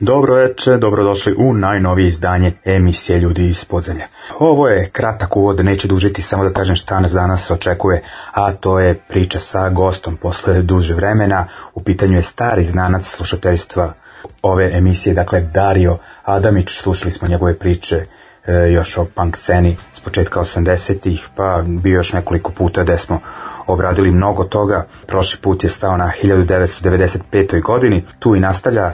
Dobro večer, dobrodošli u najnovije izdanje emisije Ljudi iz podzemlja. Ovo je kratak uvod, neću dužiti, samo da kažem šta nas danas očekuje, a to je priča sa gostom posle duže vremena. U pitanju je stari znanac slušateljstva ove emisije, dakle Dario Adamić, slušali smo njegove priče e, još o punk sceni s početka 80-ih, pa bio još nekoliko puta gde smo obradili mnogo toga. Prošli put je stao na 1995. godini, tu i nastavlja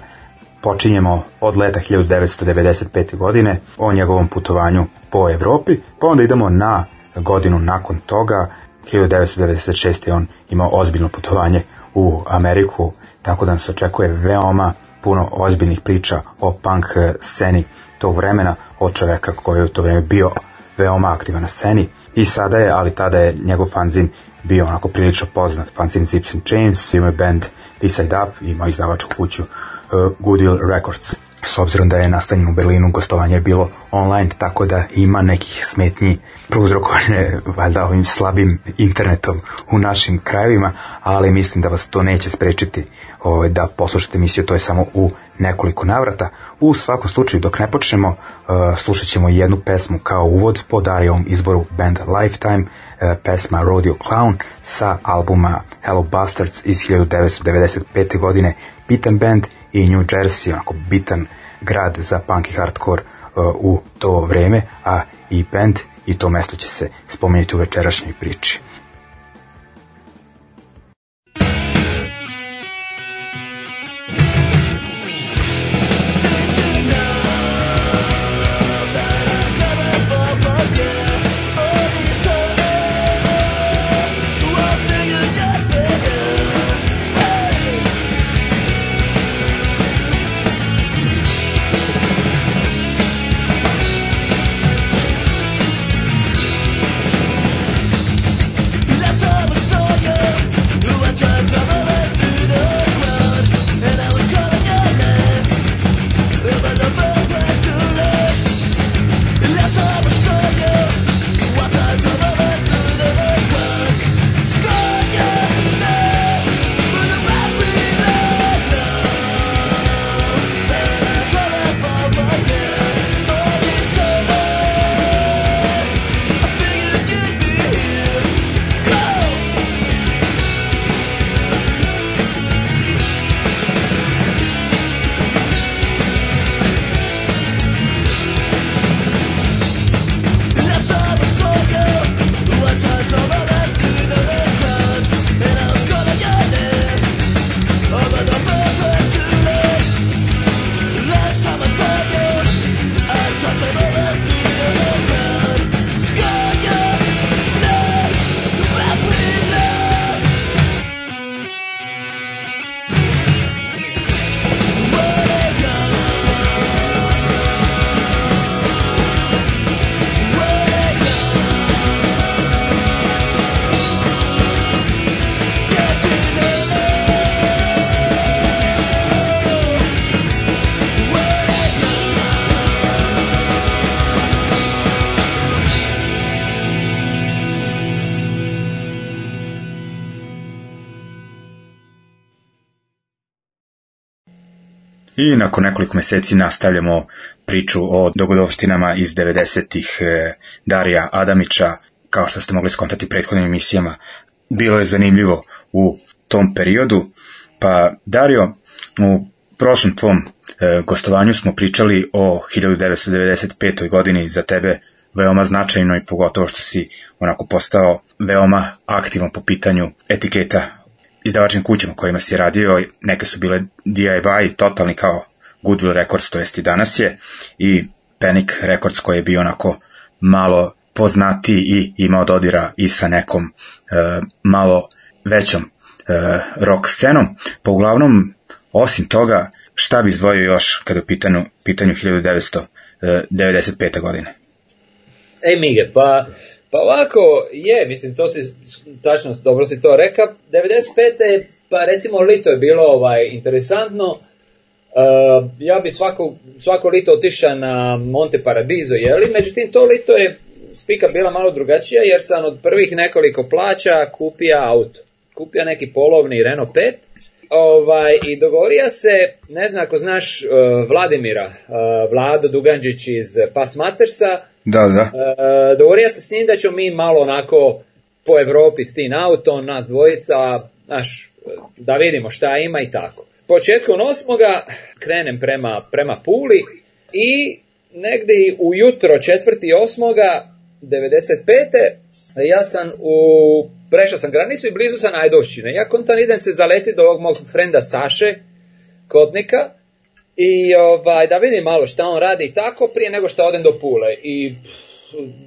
počinjemo od leta 1995. godine o njegovom putovanju po Evropi, pa onda idemo na godinu nakon toga, 1996. je on imao ozbiljno putovanje u Ameriku, tako da nas očekuje veoma puno ozbiljnih priča o punk sceni tog vremena, od čoveka koji je u to vrijeme bio veoma aktivan na sceni i sada je, ali tada je njegov fanzin bio onako prilično poznat, fanzin Zips and Chains, imao je band Decide Up, imao izdavačku kuću E, Goodwill Records. S obzirom da je nastanjen u Berlinu, gostovanje je bilo online, tako da ima nekih smetnji prouzrokovane valjda ovim slabim internetom u našim krajevima, ali mislim da vas to neće sprečiti ovaj, da poslušate emisiju, to je samo u nekoliko navrata. U svakom slučaju, dok ne počnemo, e, slušat ćemo jednu pesmu kao uvod po darijom izboru band Lifetime, e, pesma Rodeo Clown sa albuma Hello Bastards iz 1995. godine, Pitan Band, i New Jersey, onako bitan grad za punk i hardcore uh, u to vreme, a i band i to mesto će se spomenuti u večerašnjoj priči. I nakon nekoliko mjeseci nastavljamo priču o dogodovštinama iz 90-ih e, Darija Adamića, kao što ste mogli skontati u prethodnim emisijama. Bilo je zanimljivo u tom periodu. Pa Dario, u prošlom tvom e, gostovanju smo pričali o 1995. godini za tebe veoma značajno i pogotovo što si onako postao veoma aktivan po pitanju etiketa izdavačnim kućama kojima si radio, neke su bile DIY, totalni kao Goodwill Records, to jest i danas je, i Panic Records koji je bio onako malo poznatiji i imao dodira i sa nekom e, malo većom e, rock scenom. Pa uglavnom, osim toga, šta bi izdvojio još kada je u pitanju, pitanju 1995. E, godine? E, Mige, pa pa ovako, je, mislim, to si, tačno, dobro si to rekao, 95. pa recimo Lito je bilo ovaj, interesantno, eh, ja bi svako, svako Lito otišao na Monte Paradiso, jeli, međutim to Lito je spika bila malo drugačija, jer sam od prvih nekoliko plaća kupio auto. Kupio neki polovni Renault 5, ovaj, i dogovorio se, ne znam ako znaš e, Vladimira, uh, Vlado Duganđić iz Pass Matersa, da, da. E, dogovorio se s njim da ćemo mi malo onako po Europi s tim auto, nas dvojica, naš, da vidimo šta ima i tako. Početkom osmoga krenem prema, prema Puli i negdje ujutro četvrti osmoga 95. ja sam u prešao sam granicu i blizu sam najdošćine. Ja kontan idem se zaleti do ovog mog frenda Saše Kotnika i ovaj, da vidim malo šta on radi i tako prije nego što odem do Pule. I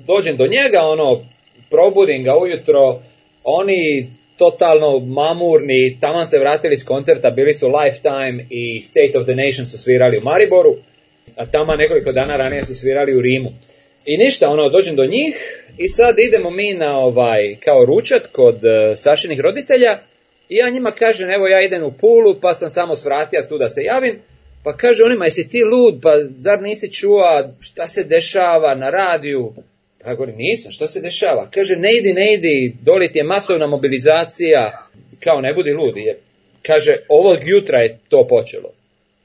dođem do njega, ono, probudim ga ujutro, oni totalno mamurni, tamo se vratili s koncerta, bili su Lifetime i State of the Nation su svirali u Mariboru, a tamo nekoliko dana ranije su svirali u Rimu. I ništa, ono, dođem do njih i sad idemo mi na ovaj, kao ručat kod uh, Sašinih roditelja i ja njima kažem, evo ja idem u Pulu pa sam samo svratio tu da se javim. Pa kaže onima, jesi ti lud, pa zar nisi čuo, šta se dešava na radiju? Pa ja govorim, nisam, šta se dešava? Kaže, ne idi, ne idi, doli ti je masovna mobilizacija, kao ne budi lud. Kaže, ovog jutra je to počelo.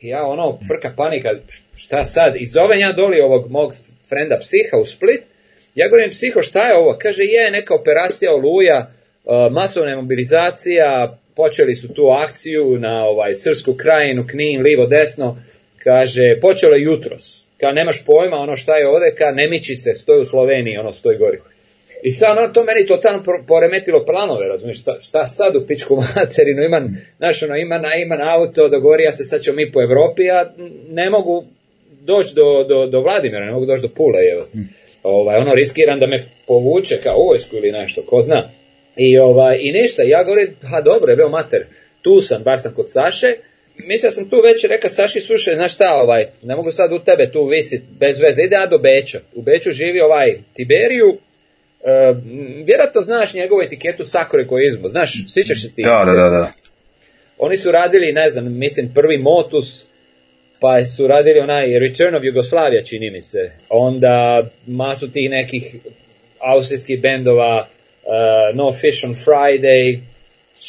I ja ono, frka panika, šta sad, i zovem ja doli ovog mog frenda psiha u Split, ja govorim, psiho, šta je ovo? Kaže, je neka operacija Oluja, e, masovna mobilizacija, počeli su tu akciju na ovaj Srpsku krajinu, Knin, livo, desno, kaže, počelo je jutros. Kao, nemaš pojma ono šta je ovdje, ka ne miči se, stoji u Sloveniji, ono, stoji gori. I sad ono, to meni totalno poremetilo planove, razumiješ, šta, sad u pičku materinu, imam, znaš, ono, ima na, imam auto, do ja se sad ćemo mi po Evropi, a ne mogu doći do, do, do Vladimira, ne mogu doći do Pule, evo. Hmm. Ovaj, ono, riskiram da me povuče kao vojsku ili nešto, ko zna. I, ovaj, i ništa, ja govorim, ha dobro, je bio mater, tu sam, bar sam kod Saše, da sam tu već reka Saši slušaj, znaš šta, ovaj, ne mogu sad u tebe tu visit bez veze, ide ja do Beća. U Beču živi ovaj Tiberiju, e, vjerojatno znaš njegovu etiketu Sakure Koizmo, znaš, sjećaš se ti? Da, da, da, da. Oni su radili, ne znam, mislim, prvi motus, pa su radili onaj Return of Jugoslavia, čini mi se. Onda masu tih nekih austrijskih bendova, uh, No Fish on Friday,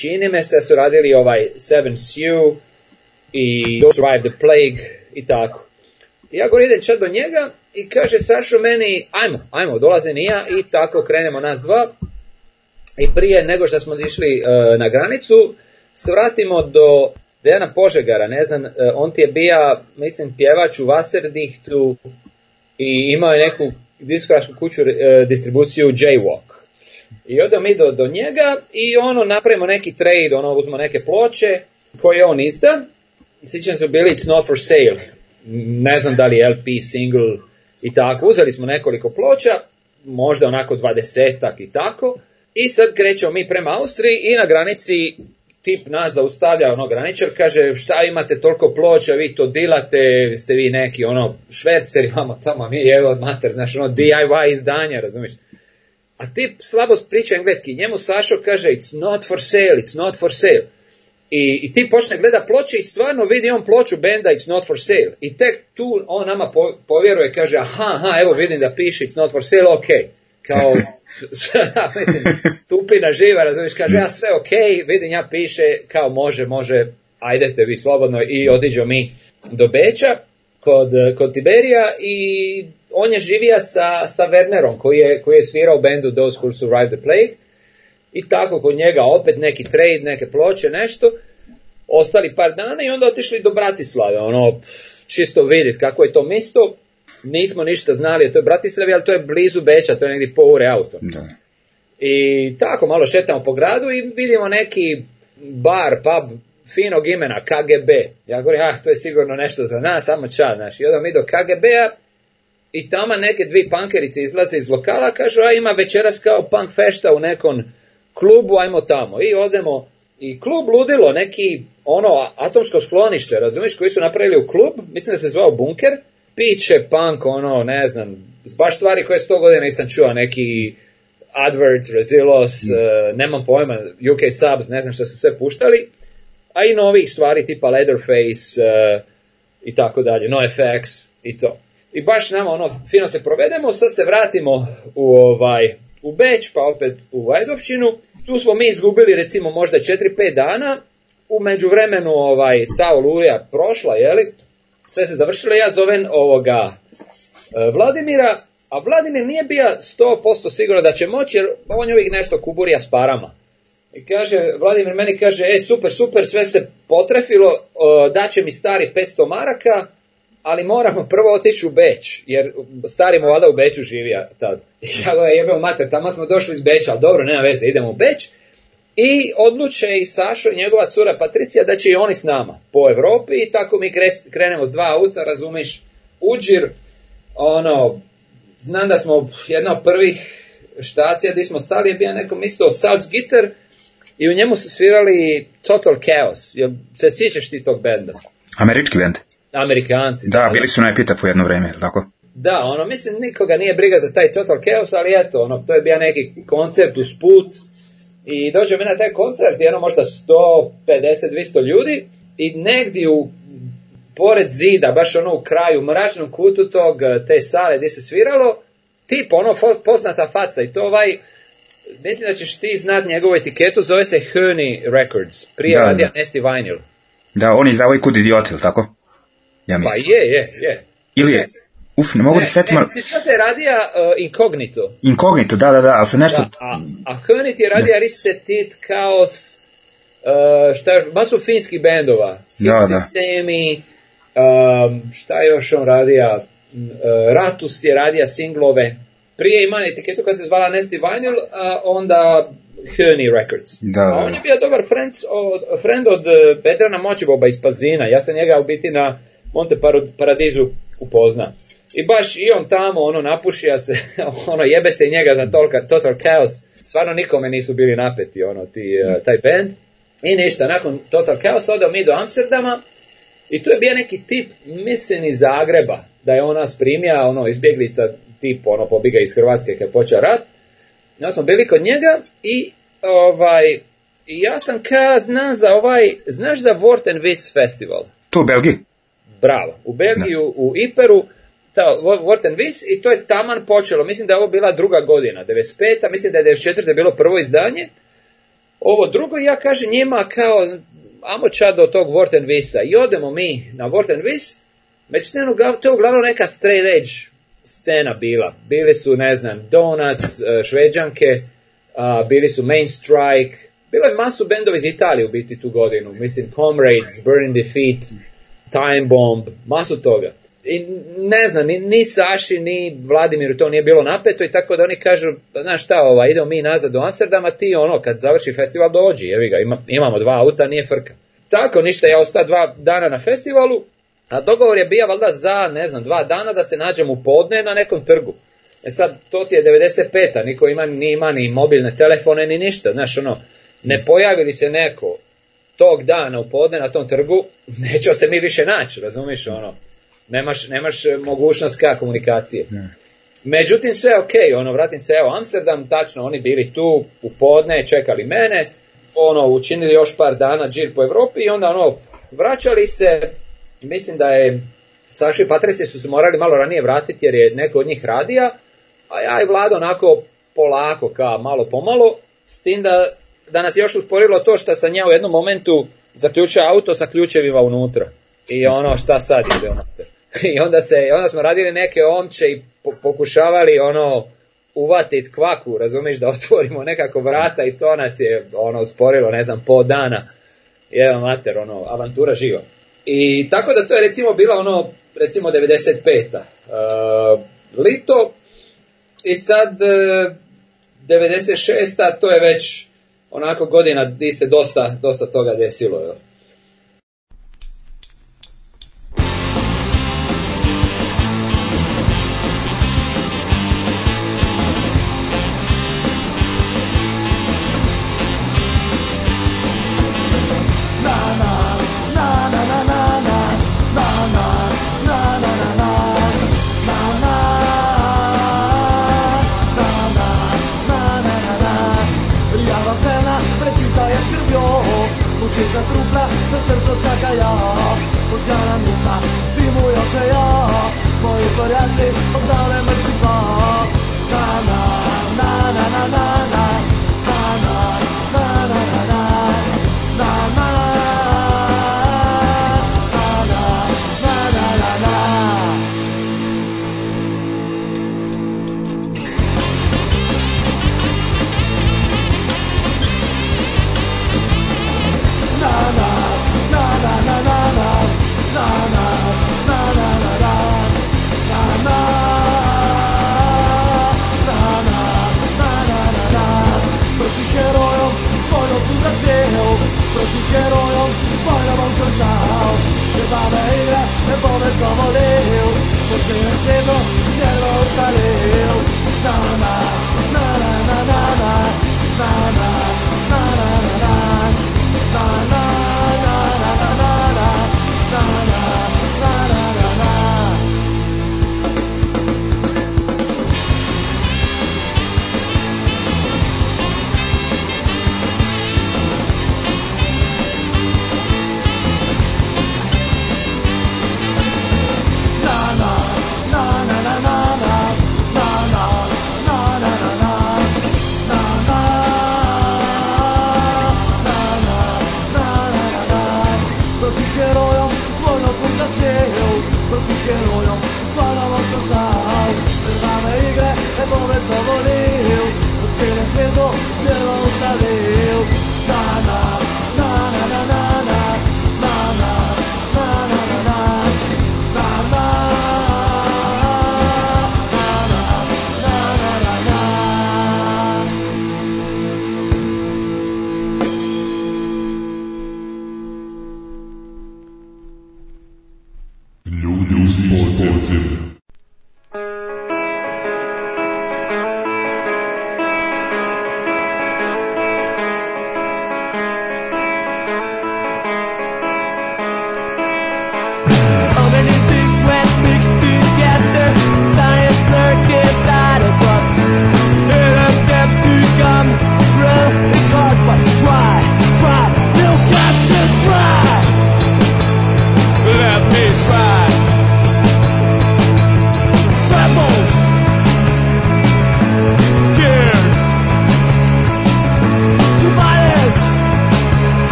čini mi se su radili ovaj Seven Sioux i Don't Survive the Plague i tako. Ja govorim, idem čak do njega i kaže Sašu meni, ajmo, ajmo, dolaze i ja i tako krenemo nas dva. I prije nego što smo išli uh, na granicu, svratimo do Dejana Požegara, ne znam, e, on ti je bija, mislim, pjevač u Wasserdichtu i imao je neku diskografsku kuću, e, distribuciju distribuciju walk I onda mi do, do njega i ono, napravimo neki trade, ono, uzmo neke ploče koje on izda. Sjećam se bili It's Not For Sale, ne znam da li LP, single i tako. Uzeli smo nekoliko ploča, možda onako dvadesetak i tako. I sad krećemo mi prema Austriji i na granici tip nas zaustavlja, ono graničar, kaže šta imate toliko ploča, vi to dilate, ste vi neki ono švercer, imamo tamo, mi evo od mater, znaš, ono DIY izdanja, razumiješ. A tip slabo priča engleski, njemu Sašo kaže it's not for sale, it's not for sale. I, I ti počne gleda ploče i stvarno vidi on ploču benda It's Not For Sale. I tek tu on nama povjeruje, kaže aha, evo vidim da piše It's Not For Sale, ok kao, mislim, tupina živa, razumiješ, kaže, ja sve ok, vidim, ja piše, kao može, može, ajdete vi slobodno i odiđo mi do Beća kod, kod Tiberija i on je živio sa, sa Wernerom koji je, koji je svirao u bendu Those Who Survive the Plague i tako kod njega opet neki trade, neke ploče, nešto, ostali par dana i onda otišli do Bratislave, ono, čisto vidjeti kako je to mjesto nismo ništa znali to je Bratislavi, ali to je blizu Beća, to je negdje po ure auto. Da. I tako malo šetamo po gradu i vidimo neki bar, pub, finog imena, KGB. Ja govorim, ah, to je sigurno nešto za nas, samo ča, znaš. I mi do KGB-a i tamo neke dvi pankerice izlaze iz lokala, kažu, a ima večeras kao punk fešta u nekom klubu, ajmo tamo. I odemo, i klub ludilo, neki ono atomsko sklonište, razumiješ, koji su napravili u klub, mislim da se zvao Bunker, piče punk, ono, ne znam, baš stvari koje sto godina nisam čuo, neki Adverts, Resilos, mm. eh, nemam pojma, UK Subs, ne znam što su sve puštali, a i novih stvari tipa Leatherface uh, i tako dalje, NoFX i to. I baš nama ono, fino se provedemo, sad se vratimo u ovaj, u Beč, pa opet u Vajdovčinu. Tu smo mi izgubili recimo možda 4-5 dana, u međuvremenu ovaj, ta oluja prošla, jeli, sve se završilo, ja zovem ovoga e, Vladimira, a Vladimir nije bio posto siguran da će moći, jer on je uvijek nešto kuburija s parama. I kaže, Vladimir meni kaže, e super, super, sve se potrefilo, e, će mi stari 500 maraka, ali moramo prvo otići u Beć, jer stari mu valjda u Beću živi tad. I ja ga e, jebeo mater, tamo smo došli iz Beća, ali dobro, nema veze, idemo u Beć. I odluče i Sašo i njegova cura Patricija da će i oni s nama po Europi i tako mi krenemo s dva auta, razumiš, uđir, ono, znam da smo jedna od prvih štacija gdje smo stali je bio nekom isto Salzgitter i u njemu su svirali Total Chaos. jer se sjećaš ti tog benda? Američki bend. Amerikanci. Da, bili su na epitafu jedno vrijeme, tako? Da, ono, mislim, nikoga nije briga za taj Total Chaos, ali eto, ono, to je bio neki koncert uz put, i dođe mi na taj koncert, jedno možda 150-200 ljudi i negdje u pored zida, baš ono u kraju, u mračnom kutu tog, eh, te sale gdje se sviralo, tip, ono poznata faca i to ovaj, mislim da ćeš ti znat njegovu etiketu, zove se Honey Records, prije da, radija Vinyl. Da, oni izdao i Kud Idiot, ili tako? Ja Pa je, je, je. Ili je, znači, Uf, ne mogu da setim, e, ali... Ne, je radija uh, Inkognito, da, da, da, ali se nešto... Da, a, a je radija Ristetit, kao s, uh, e, šta, finskih bendova. Hip da, sistemi, šta još on radija? Uh, Ratus je radija singlove. Prije ima etiketu kada se zvala Nesti Vinyl, a onda Hrni Records. Da, A on je bio dobar friends od, friend od Vedrana Moćiboba iz Pazina. Ja sam njega u biti na Monte Paradizu upoznao. I baš i on tamo, ono, napušija se, ono, jebe se njega za tolka, Total Chaos. Stvarno nikome nisu bili napeti, ono, ti, eh, mm. taj band. I ništa, nakon Total Chaos odao mi do Amsterdama i tu je bio neki tip, mislim iz Zagreba, da je on nas primija, ono, izbjeglica tip, ono, pobiga iz Hrvatske kad počeo rat. Ja smo bili kod njega i, ovaj, ja sam ka, znam za ovaj, znaš za Wort and Vis Festival? Tu u Belgiji. Bravo, u Belgiju, u Iperu, ta Wort and i to je taman počelo. Mislim da je ovo bila druga godina, 95. Mislim da je 94. bilo prvo izdanje. Ovo drugo, ja kažem njima kao, amo čad do tog Wort and Visa. I odemo mi na Wort and Wiss. Ono, to je uglavnom neka straight edge scena bila. Bili su, ne znam, Donuts, e, Šveđanke, bili su Main Strike, bilo je masu bendova iz Italije u biti tu godinu. Mislim, Comrades, Burning Defeat, Time Bomb, masu toga. I ne znam, ni, Saši, ni Vladimiru to nije bilo napeto i tako da oni kažu, pa znaš šta, ova, idemo mi nazad do Amsterdama, ti ono, kad završi festival dođi, jevi ga, imamo dva auta, nije frka. Tako, ništa, ja osta dva dana na festivalu, a dogovor je bio valjda za, ne znam, dva dana da se nađem u podne na nekom trgu. E sad, to ti je 95-a, niko ima, ni ima ni mobilne telefone, ni ništa, znaš, ono, ne pojavi li se neko tog dana u podne na tom trgu, nećemo se mi više naći, razumiš, ono, nemaš, nemaš e, mogućnost ka komunikacije. Međutim, sve je ok, ono, vratim se, evo, Amsterdam, tačno, oni bili tu u podne, čekali mene, ono, učinili još par dana džir po Europi i onda, ono, vraćali se, mislim da je Saša i Patrice su se morali malo ranije vratiti jer je neko od njih radija, a ja i Vlado onako polako, ka malo pomalo, s tim da, da nas još usporilo to što sam ja u jednom momentu zaključio auto sa ključevima unutra. I ono, šta sad ide ono. I onda, se, onda smo radili neke omče i pokušavali ono uvatit kvaku, razumiješ, da otvorimo nekako vrata i to nas je ono usporilo, ne znam, po dana. Jedan mater, ono, avantura živa. I tako da to je recimo bila ono, recimo 95. Uh, e, lito i sad uh, e, 96. to je već onako godina di se dosta, dosta toga desilo. Jel? tylko czeka ja Pożgana miasta, wyjmuj oczy ja Moje warianty oddane mężczyzna Na na na na na na bandeira Devolves é como leu você é é eu cedo, te lo daré Não, não só morreu, o vencedor pela outra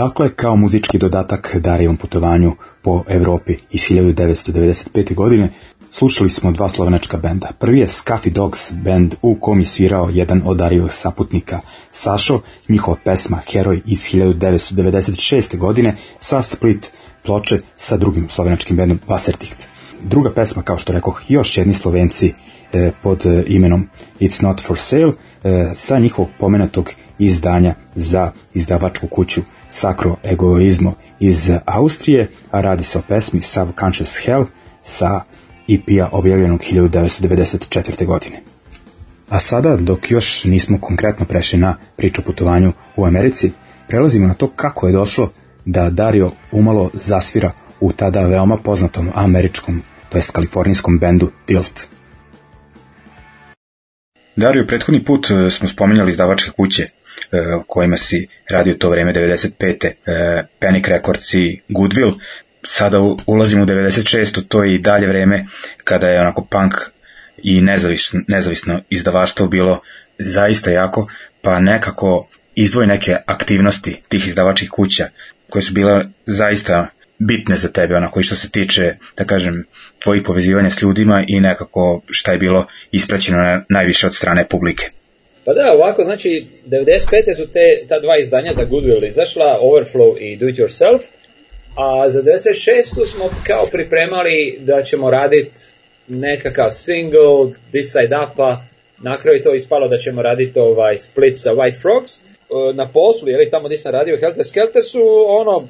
Dakle, kao muzički dodatak Darijevom putovanju po Europi iz 1995. godine slušali smo dva slovenačka benda. Prvi je Scuffy Dogs band u kom je svirao jedan od Darijevih saputnika Sašo, njihova pesma Heroj iz 1996. godine sa Split ploče sa drugim slovenačkim bendom Baserticht. Druga pesma, kao što rekoh, još jedni slovenci e, pod imenom It's Not For Sale e, sa njihovog pomenatog izdanja za izdavačku kuću Sacro Egoismo iz Austrije, a radi se o pesmi Subconscious Hell sa EP-a objavljenog 1994. godine. A sada, dok još nismo konkretno prešli na priču o putovanju u Americi, prelazimo na to kako je došlo da Dario umalo zasvira u tada veoma poznatom američkom, to jest kalifornijskom bendu Tilt. Dario, prethodni put e, smo spominjali izdavačke kuće e, u kojima si radio to vreme 95. E, Panic Records i Goodwill. Sada ulazimo u 96. To je i dalje vreme kada je onako punk i nezavisno, nezavisno izdavaštvo bilo zaista jako, pa nekako izvoj neke aktivnosti tih izdavačkih kuća koje su bile zaista bitne za tebe, onako i što se tiče, da kažem, tvojih povezivanja s ljudima i nekako šta je bilo ispraćeno najviše od strane publike. Pa da, ovako, znači, 95. su te, ta dva izdanja za Goodwill izašla, Overflow i Do It Yourself, a za 96. smo kao pripremali da ćemo raditi nekakav single, This Side Up-a, na je to ispalo da ćemo raditi ovaj split sa White Frogs, e, na poslu, jeli, tamo gdje sam radio Helter Skelter su ono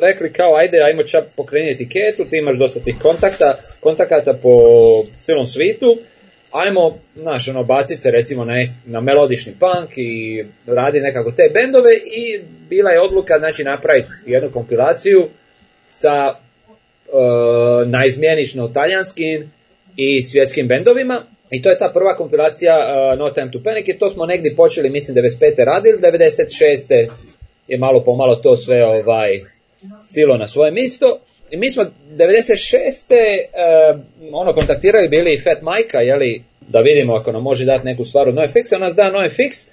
rekli kao ajde ajmo čak pokrenuti etiketu, ti imaš dosta tih kontakta, kontakata po cijelom svitu, ajmo naš, ono, se recimo na, e, na melodični punk i radi nekako te bendove i bila je odluka znači, napraviti jednu kompilaciju sa naizmjenično najizmjenično talijanskim i svjetskim bendovima i to je ta prva kompilacija uh, No Time to Panic i to smo negdje počeli, mislim, 95. radili, 96. je malo pomalo to sve ovaj silo na svoje misto. I mi smo 96. Eh, ono kontaktirali bili i Fat Majka, li da vidimo ako nam može dati neku stvar od NoFX, on nas da NoFX.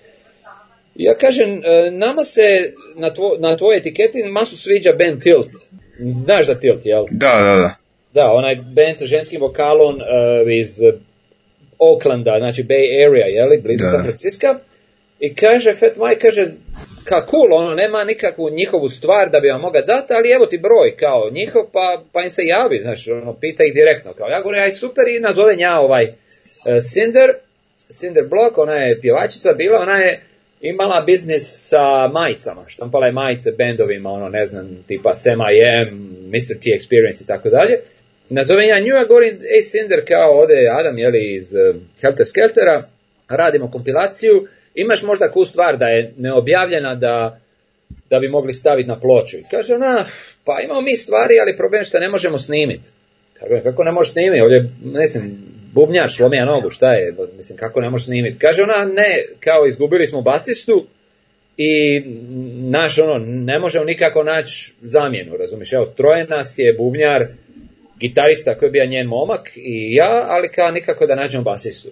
Ja kažem, eh, nama se na, tvo, na tvojoj etiketi masu sviđa band Tilt. Znaš za Tilt, jel? Da, da, da. Da, onaj band sa ženskim vokalom eh, iz Oaklanda, znači Bay Area, jeli, blizu San Francisco. I kaže, Fat Mike kaže, ka cool, ono, nema nikakvu njihovu stvar da bi vam mogao dati, ali evo ti broj, kao, njihov, pa, pa im se javi, znaš, ono, pita ih direktno, kao, ja govorim, aj super, i nazovem ja ovaj Sinder, Cinder, Cinder Block, ona je pjevačica bila, ona je imala biznis sa majicama, štampala je majice bendovima, ono, ne znam, tipa Sam I Am, Mr. T Experience i tako dalje, Nazovem ja nju, ja govorim, ej Cinder, kao, ode Adam, jeli, iz uh, Helter Skeltera, radimo kompilaciju, imaš možda ku stvar da je neobjavljena da, da bi mogli staviti na ploču. I kaže ona, pa imamo mi stvari, ali problem što ne možemo snimiti. Kaže, kako ne možeš snimiti? Ovdje, ne znam, bubnjaš, nogu, šta je? Mislim, kako ne možeš snimiti? Kaže ona, ne, kao izgubili smo basistu, i naš ono, ne možemo nikako naći zamjenu, razumiješ, evo, troje nas je bubnjar, gitarista koji je bio njen momak i ja, ali kao nikako da nađemo basistu.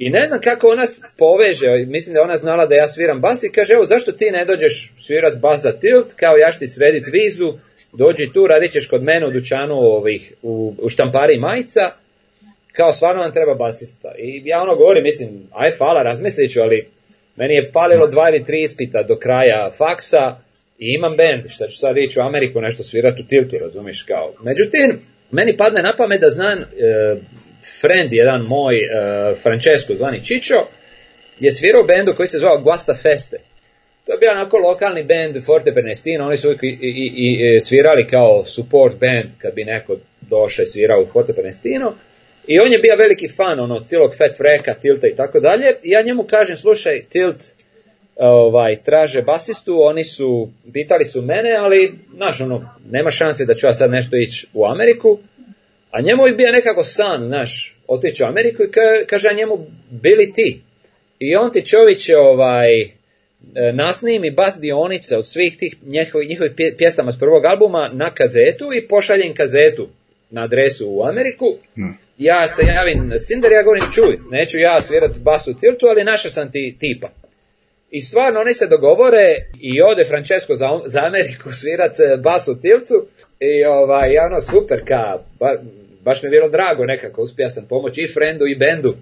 I ne znam kako ona poveže, mislim da ona znala da ja sviram bas i kaže, evo zašto ti ne dođeš svirat bas za tilt, kao ja ću ti sredit vizu, dođi tu, radit ćeš kod mene u dućanu ovih, u, u štampari majica, kao stvarno nam treba basista. I ja ono govorim, mislim, aj fala, razmislit ću, ali meni je falilo dva ili tri ispita do kraja faksa i imam bend, šta ću sad ići u Ameriku nešto svirati u tiltu, razumiješ, kao. Međutim, meni padne na pamet da znam e, friend jedan moj, uh, Francesco zvani Čičo, je svirao bendu koji se zvao Guasta Feste. To je bio onako lokalni bend Forte Pernestino, oni su i, e, svirali kao support band kad bi neko došao i svirao u Forte Pernestino. I on je bio veliki fan ono, cijelog Fat Freka, Tilta i tako dalje. I ja njemu kažem, slušaj, Tilt, ovaj, traže basistu, oni su, pitali su mene, ali, znaš, ono, nema šanse da ću ja sad nešto ići u Ameriku. A njemu je bio nekako san, znaš, otići u Ameriku i kaže njemu, bili ti. I on ti čovječe ovaj, e, nasnimi bas dionice od svih tih njihovih pjesama s prvog albuma na kazetu i pošaljem kazetu na adresu u Ameriku. Hm. Ja se javim Sinder, ja govorim čuj, neću ja svirati bas u tiltu, ali našao sam ti tipa. I stvarno oni se dogovore i ode Francesco za, Ameriku svirat e, bas u tiltu i ovaj, ono super ka, bar, baš mi je bilo drago nekako, uspija sam pomoći i frendu i bendu.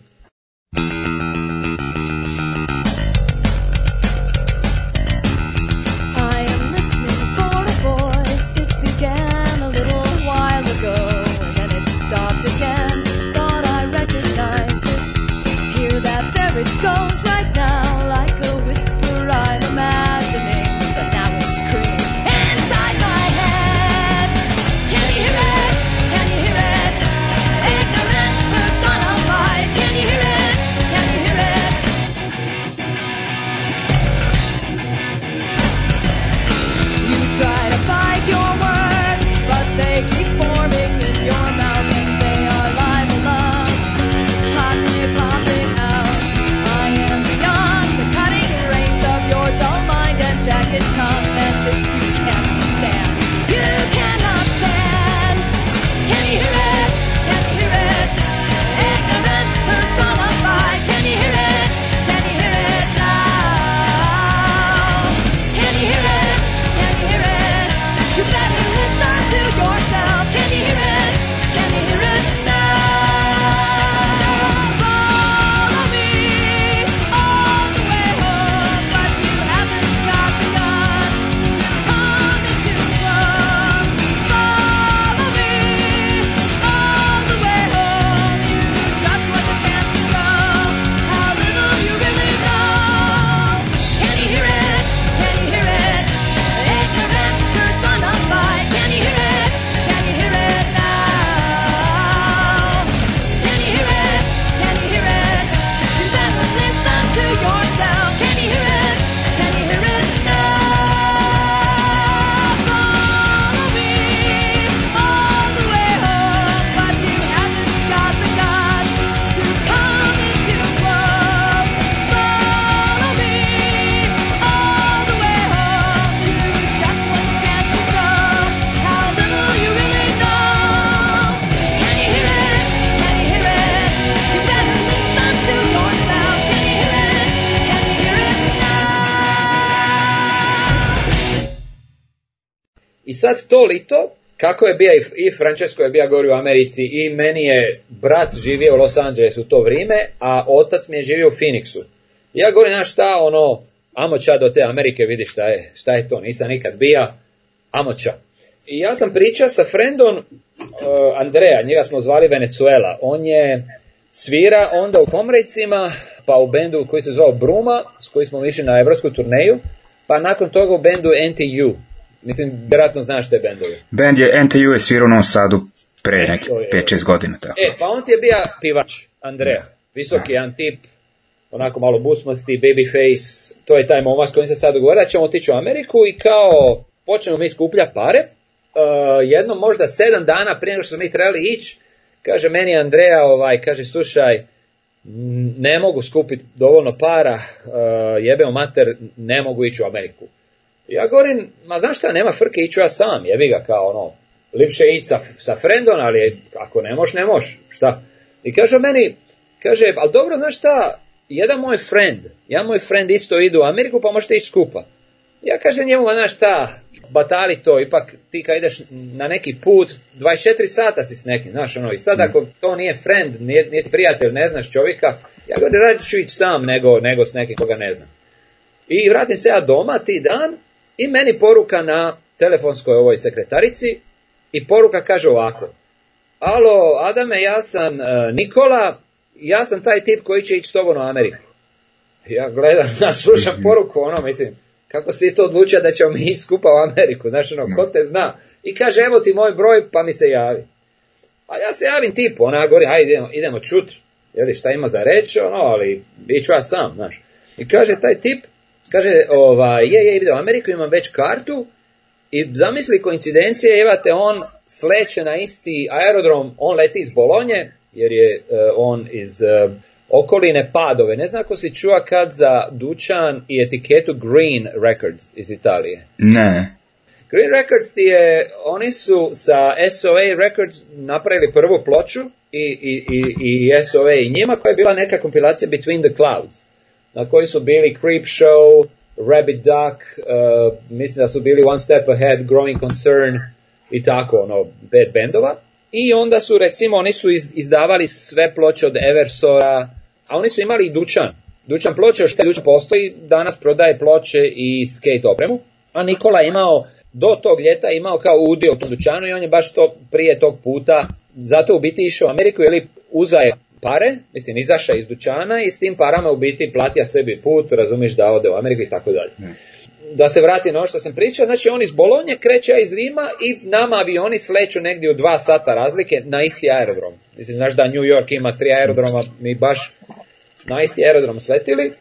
to kako je bio i Francesco je bio gori u Americi i meni je brat živio u Los Angeles u to vrijeme, a otac mi je živio u Phoenixu. Ja govorim, znaš šta, ono, amo do te Amerike, vidi šta je, šta je to, nisam nikad bio, amo I ja sam pričao sa frendom uh, Andreja, njega smo zvali Venezuela, on je svira onda u Komrejcima, pa u bendu koji se zvao Bruma, s kojim smo išli na evropsku turneju, pa nakon toga u bendu NTU, Mislim, vjerojatno znaš te bendovi. Bend je NTU je svirao u Sadu pre e, nekih 5-6 godina. Tako. E, pa on ti je bio pivač, Andreja. Visoki jedan tip, onako malo bucmasti, face, To je taj momak s kojim se sad dogovara da ćemo otići u Ameriku i kao počnemo mi skuplja pare. Uh, e, jedno možda sedam dana prije nego što smo mi trebali ići, kaže meni Andreja, ovaj, kaže slušaj, ne mogu skupiti dovoljno para, uh, e, jebeo mater, ne mogu ići u Ameriku. Ja govorim, ma znaš šta, nema frke, iću ja sam, jebi ga kao ono, lipše ići sa, sa frendom, ali ako ne moš, ne moš, šta? I kaže meni, kaže, ali dobro, znaš šta, jedan moj friend, ja moj friend isto idu u Ameriku, pa možete ići skupa. Ja kažem njemu, znaš šta, batali to, ipak ti kad ideš na neki put, 24 sata si s nekim, znaš ono, i sad mhm. ako to nije friend, nije, nije prijatelj, ne znaš čovjeka, ja govorim, radit ću ići sam nego, nego s nekim koga ne znam. I vratim se ja doma ti dan i meni poruka na telefonskoj ovoj sekretarici i poruka kaže ovako. Alo, Adame, ja sam e, Nikola, ja sam taj tip koji će ići s tobom u Ameriku. Ja gledam, ja slušam mhm. poruku, ono, mislim, kako si to odlučio da ćemo mi ići skupa u Ameriku, znaš, ono, ko mhm. te zna. I kaže, evo ti moj broj, pa mi se javi. A pa ja se javim tipu, ona govori, ajde, idemo, idemo čut, jeli, šta ima za reći, ono, ali ću ja sam, znaš. I kaže, taj tip, Kaže, ovaj, je, je, ide u Ameriku, imam već kartu i zamisli koincidencije, evate, on sleće na isti aerodrom, on leti iz Bolonje, jer je e, on iz e, okoline Padove. Ne znam ako si čuva kad za dućan i etiketu Green Records iz Italije. Ne. Green Records ti je, oni su sa SOA Records napravili prvu ploču i, i, i, i SOA i njima koja je bila neka kompilacija Between the Clouds koji su bili Creep Show, Rabbit Duck, uh, mislim da su bili One Step Ahead, Growing Concern i tako, ono, bad bendova. I onda su, recimo, oni su izdavali sve ploče od Eversora, a oni su imali i Dućan. Dućan ploče, još Dućan postoji, danas prodaje ploče i skate opremu. A Nikola je imao, do tog ljeta imao kao udio u Dućanu i on je baš to prije tog puta, zato u biti išao u Ameriku, ili uzaje pare, mislim, izaša iz dućana i s tim parama u biti platija sebi put, razumiješ da ode u Ameriku i tako dalje. Da se vrati na ono što sam pričao, znači on iz Bolonje kreće ja iz Rima i nama avioni sleću negdje u dva sata razlike na isti aerodrom. Mislim, znaš da New York ima tri aerodroma, mi baš na isti aerodrom sletili.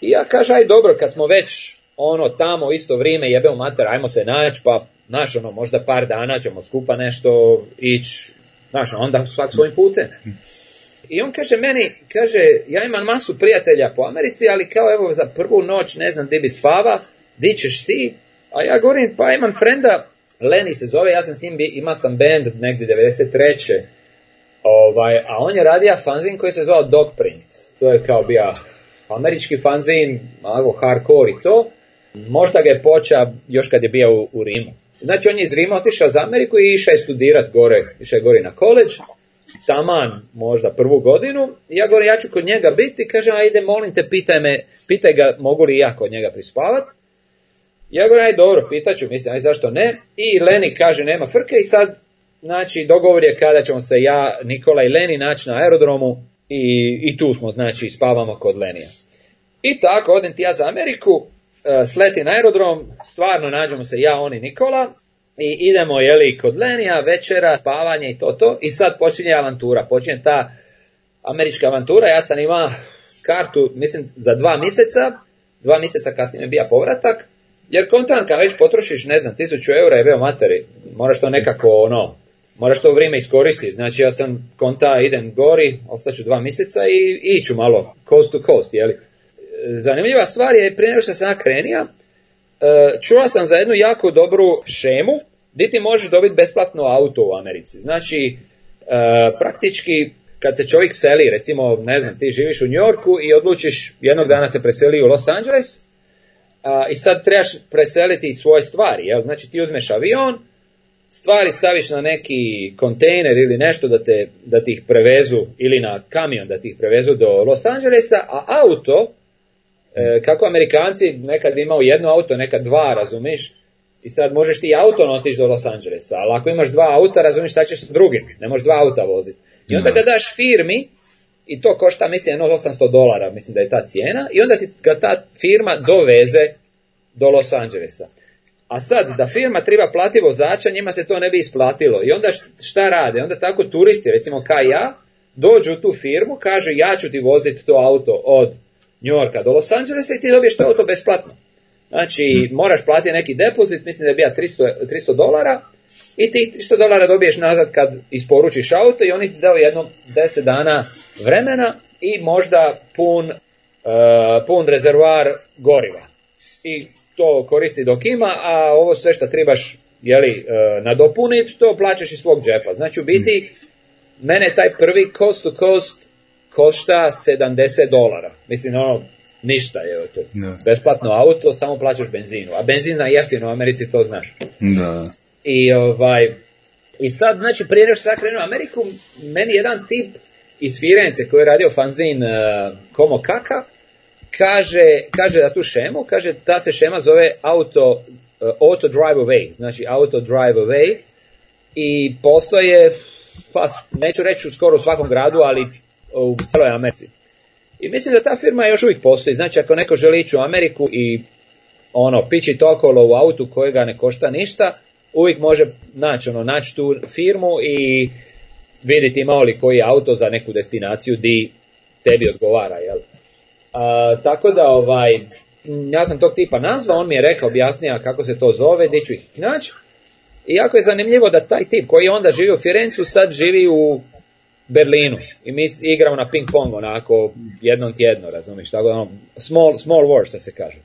I ja kažem, aj dobro, kad smo već ono tamo isto vrijeme jebe u mater, ajmo se naći, pa naš ono, možda par dana ćemo skupa nešto ići, znaš, onda svak svojim putem. Hm. I on kaže meni, kaže, ja imam masu prijatelja po Americi, ali kao evo za prvu noć ne znam gdje bi spava, di ćeš ti? A ja govorim, pa imam frenda, Leni se zove, ja sam s njim, imao sam band negdje 93. Ovaj, a on je radio fanzin koji se zvao Dogprint. To je kao bio američki fanzin, malo hardcore i to. Možda ga je počeo još kad je bio u, Rimu. Znači on je iz Rima otišao za Ameriku i išao je studirat gore, išao je gore na koleđ taman možda prvu godinu, ja govorim ja ću kod njega biti, kaže ajde molim te pitaj me, pitaj ga mogu li ja kod njega prispavat. Ja govorim ajde dobro, pitaću, mislim ajde zašto ne. I Leni kaže nema frke i sad znači dogovor je kada ćemo se ja, Nikola i Leni naći na aerodromu i, i tu smo znači spavamo kod Lenija. I tako odem ti ja za Ameriku, e, sleti na aerodrom, stvarno nađemo se ja, on i Nikola, i idemo jeli, kod Lenija, večera, spavanje i to to i sad počinje avantura, počinje ta američka avantura, ja sam imao kartu, mislim, za dva mjeseca, dva mjeseca kasnije mi bio povratak, jer kontan kad već potrošiš, ne znam, tisuću eura je bio materi, moraš to nekako, ono, moraš to vrijeme iskoristiti, znači ja sam konta, idem gori, ostaću dva mjeseca i iću malo, coast to coast, Zanimljiva stvar je, prije nego što sam krenio, E, čuo sam za jednu jako dobru šemu gdje ti možeš dobiti besplatno auto u Americi. Znači, e, praktički kad se čovjek seli, recimo, ne znam, ti živiš u Njorku i odlučiš jednog dana se preseli u Los Angeles a, i sad trebaš preseliti svoje stvari. Znači ti uzmeš avion, stvari staviš na neki kontejner ili nešto da, te, da ti ih prevezu ili na kamion da ti ih prevezu do Los Angelesa, a auto E, kako Amerikanci nekad imaju jedno auto, nekad dva, razumiš? I sad možeš ti auto otići do Los Angelesa, ali ako imaš dva auta, razumiješ šta ćeš s drugim, ne možeš dva auta voziti. I onda ga daš firmi i to košta, mislim, 800 dolara, mislim da je ta cijena, i onda ti ga ta firma doveze do Los Angelesa. A sad, da firma treba plati vozača, njima se to ne bi isplatilo. I onda šta rade? Onda tako turisti, recimo kao ja, dođu u tu firmu, kažu ja ću ti voziti to auto od Yorka do Los Angelesa i ti dobiješ to auto besplatno. Znači, mm. moraš platiti neki depozit, mislim da je bio 300, 300 dolara, i tih 300 dolara dobiješ nazad kad isporučiš auto i oni ti dao jednom 10 dana vremena i možda pun, uh, pun rezervoar goriva. I to koristi dok ima, a ovo sve što trebaš jeli, uh, e, nadopuniti, to plaćaš iz svog džepa. Znači, u biti, mm. mene taj prvi cost to cost košta 70 dolara. Mislim, ono, ništa je to. Besplatno auto, samo plaćaš benzinu. A benzin zna jeftino u Americi, to znaš. Da. I ovaj, i sad, znači, prije nego što sam u Ameriku, meni jedan tip iz Firenze, koji je radio fanzin uh, Komo Kaka, kaže, kaže da tu šemu, kaže ta se šema zove auto, uh, auto drive away, znači auto drive away i postoje, pa neću reći u skoro u svakom gradu, ali u celoj Americi. I mislim da ta firma još uvijek postoji. Znači, ako neko želi ići u Ameriku i ono, pići okolo u autu kojega ne košta ništa, uvijek može naći, ono, naći tu firmu i vidjeti imao li koji auto za neku destinaciju di tebi odgovara, jel? A, tako da, ovaj, ja sam tog tipa nazvao, on mi je rekao, objasnija kako se to zove, gdje ću ih naći. I jako je zanimljivo da taj tip koji je onda živio u Firencu, sad živi u Berlinu i mi igramo na ping pong onako jednom tjedno, razumiješ, tako ono, small, small war što se kaže.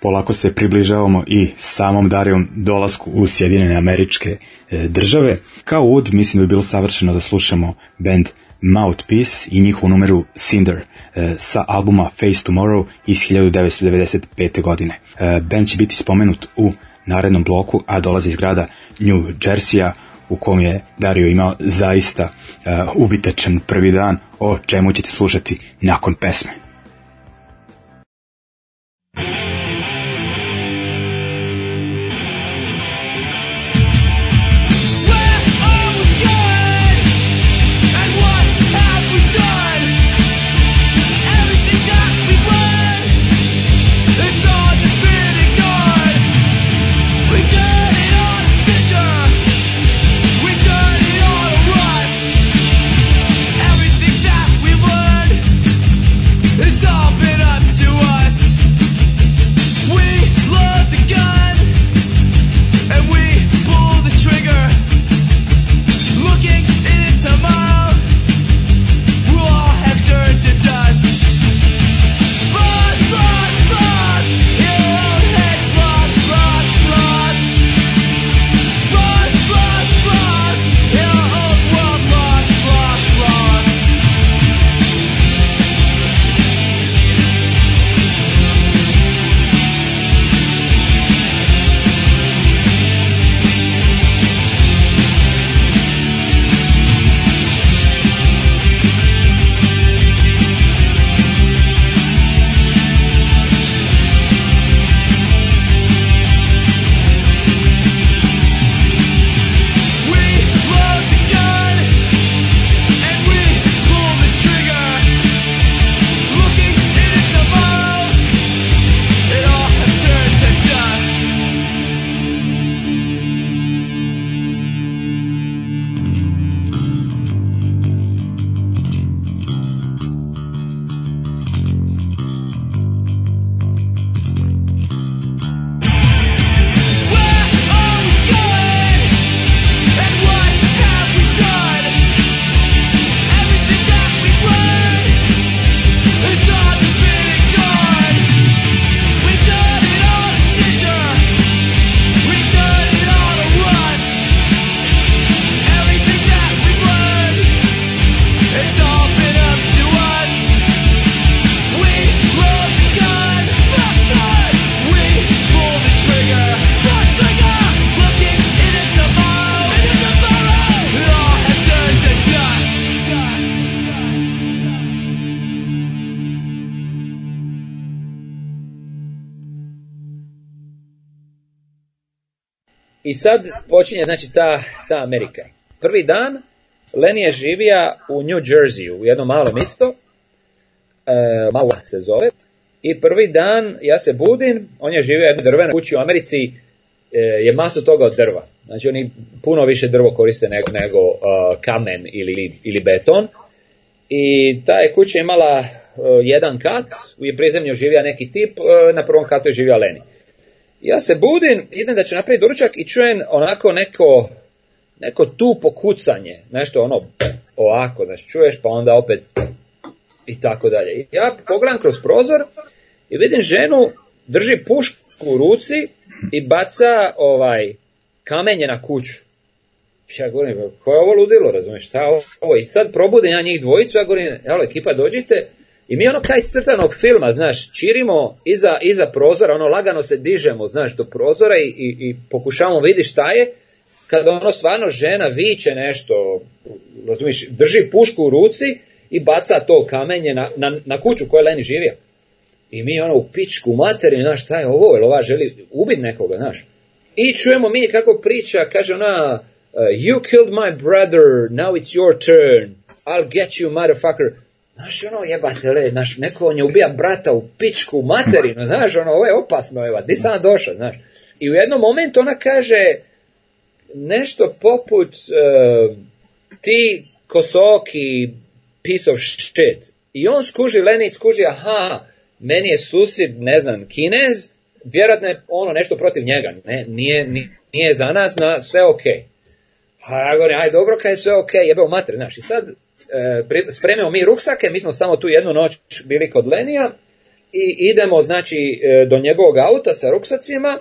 Polako se približavamo i samom Darijom dolasku u Sjedinjene američke e, države. Kao ud mislim da bi bilo savršeno da slušamo band Mouthpiece i njihovu numeru Cinder e, sa albuma Face Tomorrow iz 1995. godine. E, band će biti spomenut u narednom bloku, a dolazi iz grada New Jersey-a u kom je Dario imao zaista uh, ubitečan prvi dan o čemu ćete slušati nakon pesme. sad počinje znači ta, ta Amerika. Prvi dan Leni je živija u New jersey u jednom malom mjesto. e, malo se zove, i prvi dan ja se budim, on je živio u jednoj drvenoj kući u Americi, e, je masu toga od drva. Znači oni puno više drvo koriste nego, nego e, kamen ili, ili beton. I ta je kuća imala e, jedan kat, u prizemlju živio neki tip, na prvom katu je živio Leni. Ja se budim, idem da ću napraviti doručak i čujem onako neko, neko tupo kucanje, nešto ono ovako, znači čuješ pa onda opet i tako dalje. Ja pogledam kroz prozor i vidim ženu drži pušku u ruci i baca ovaj kamenje na kuću. Ja govorim, koje je ovo ludilo, razumiješ, šta ovo? I sad probudim ja njih dvojicu, ja govorim, evo ekipa dođite, i mi ono kaj crtanog filma, znaš, čirimo iza, iza prozora, ono lagano se dižemo, znaš, do prozora i, i, i pokušavamo vidjeti šta je, kada ono stvarno žena viče nešto, razumiješ, drži pušku u ruci i baca to kamenje na, na, na kuću koja Leni živija. I mi ono u pičku materiju, znaš, šta je ovo, ova želi ubiti nekoga, znaš. I čujemo mi kako priča, kaže ona, uh, you killed my brother, now it's your turn, I'll get you motherfucker. Znaš, ono le, znaš, neko on je ubija brata u pičku, u materinu, znaš, ono, ovo je opasno, evo, di sam došao, znaš. I u jednom momentu ona kaže nešto poput ti kosoki piece of shit. I on skuži, Leni skuži, aha, meni je susjed, ne znam, kinez, vjerojatno je ono nešto protiv njega, ne, nije, za nas, na, sve ok. A ja govorim, aj dobro, kaj je sve ok, jebe u mater, znaš, i sad E, spremimo mi ruksake, mi smo samo tu jednu noć bili kod Lenija i idemo znači e, do njegovog auta sa ruksacima,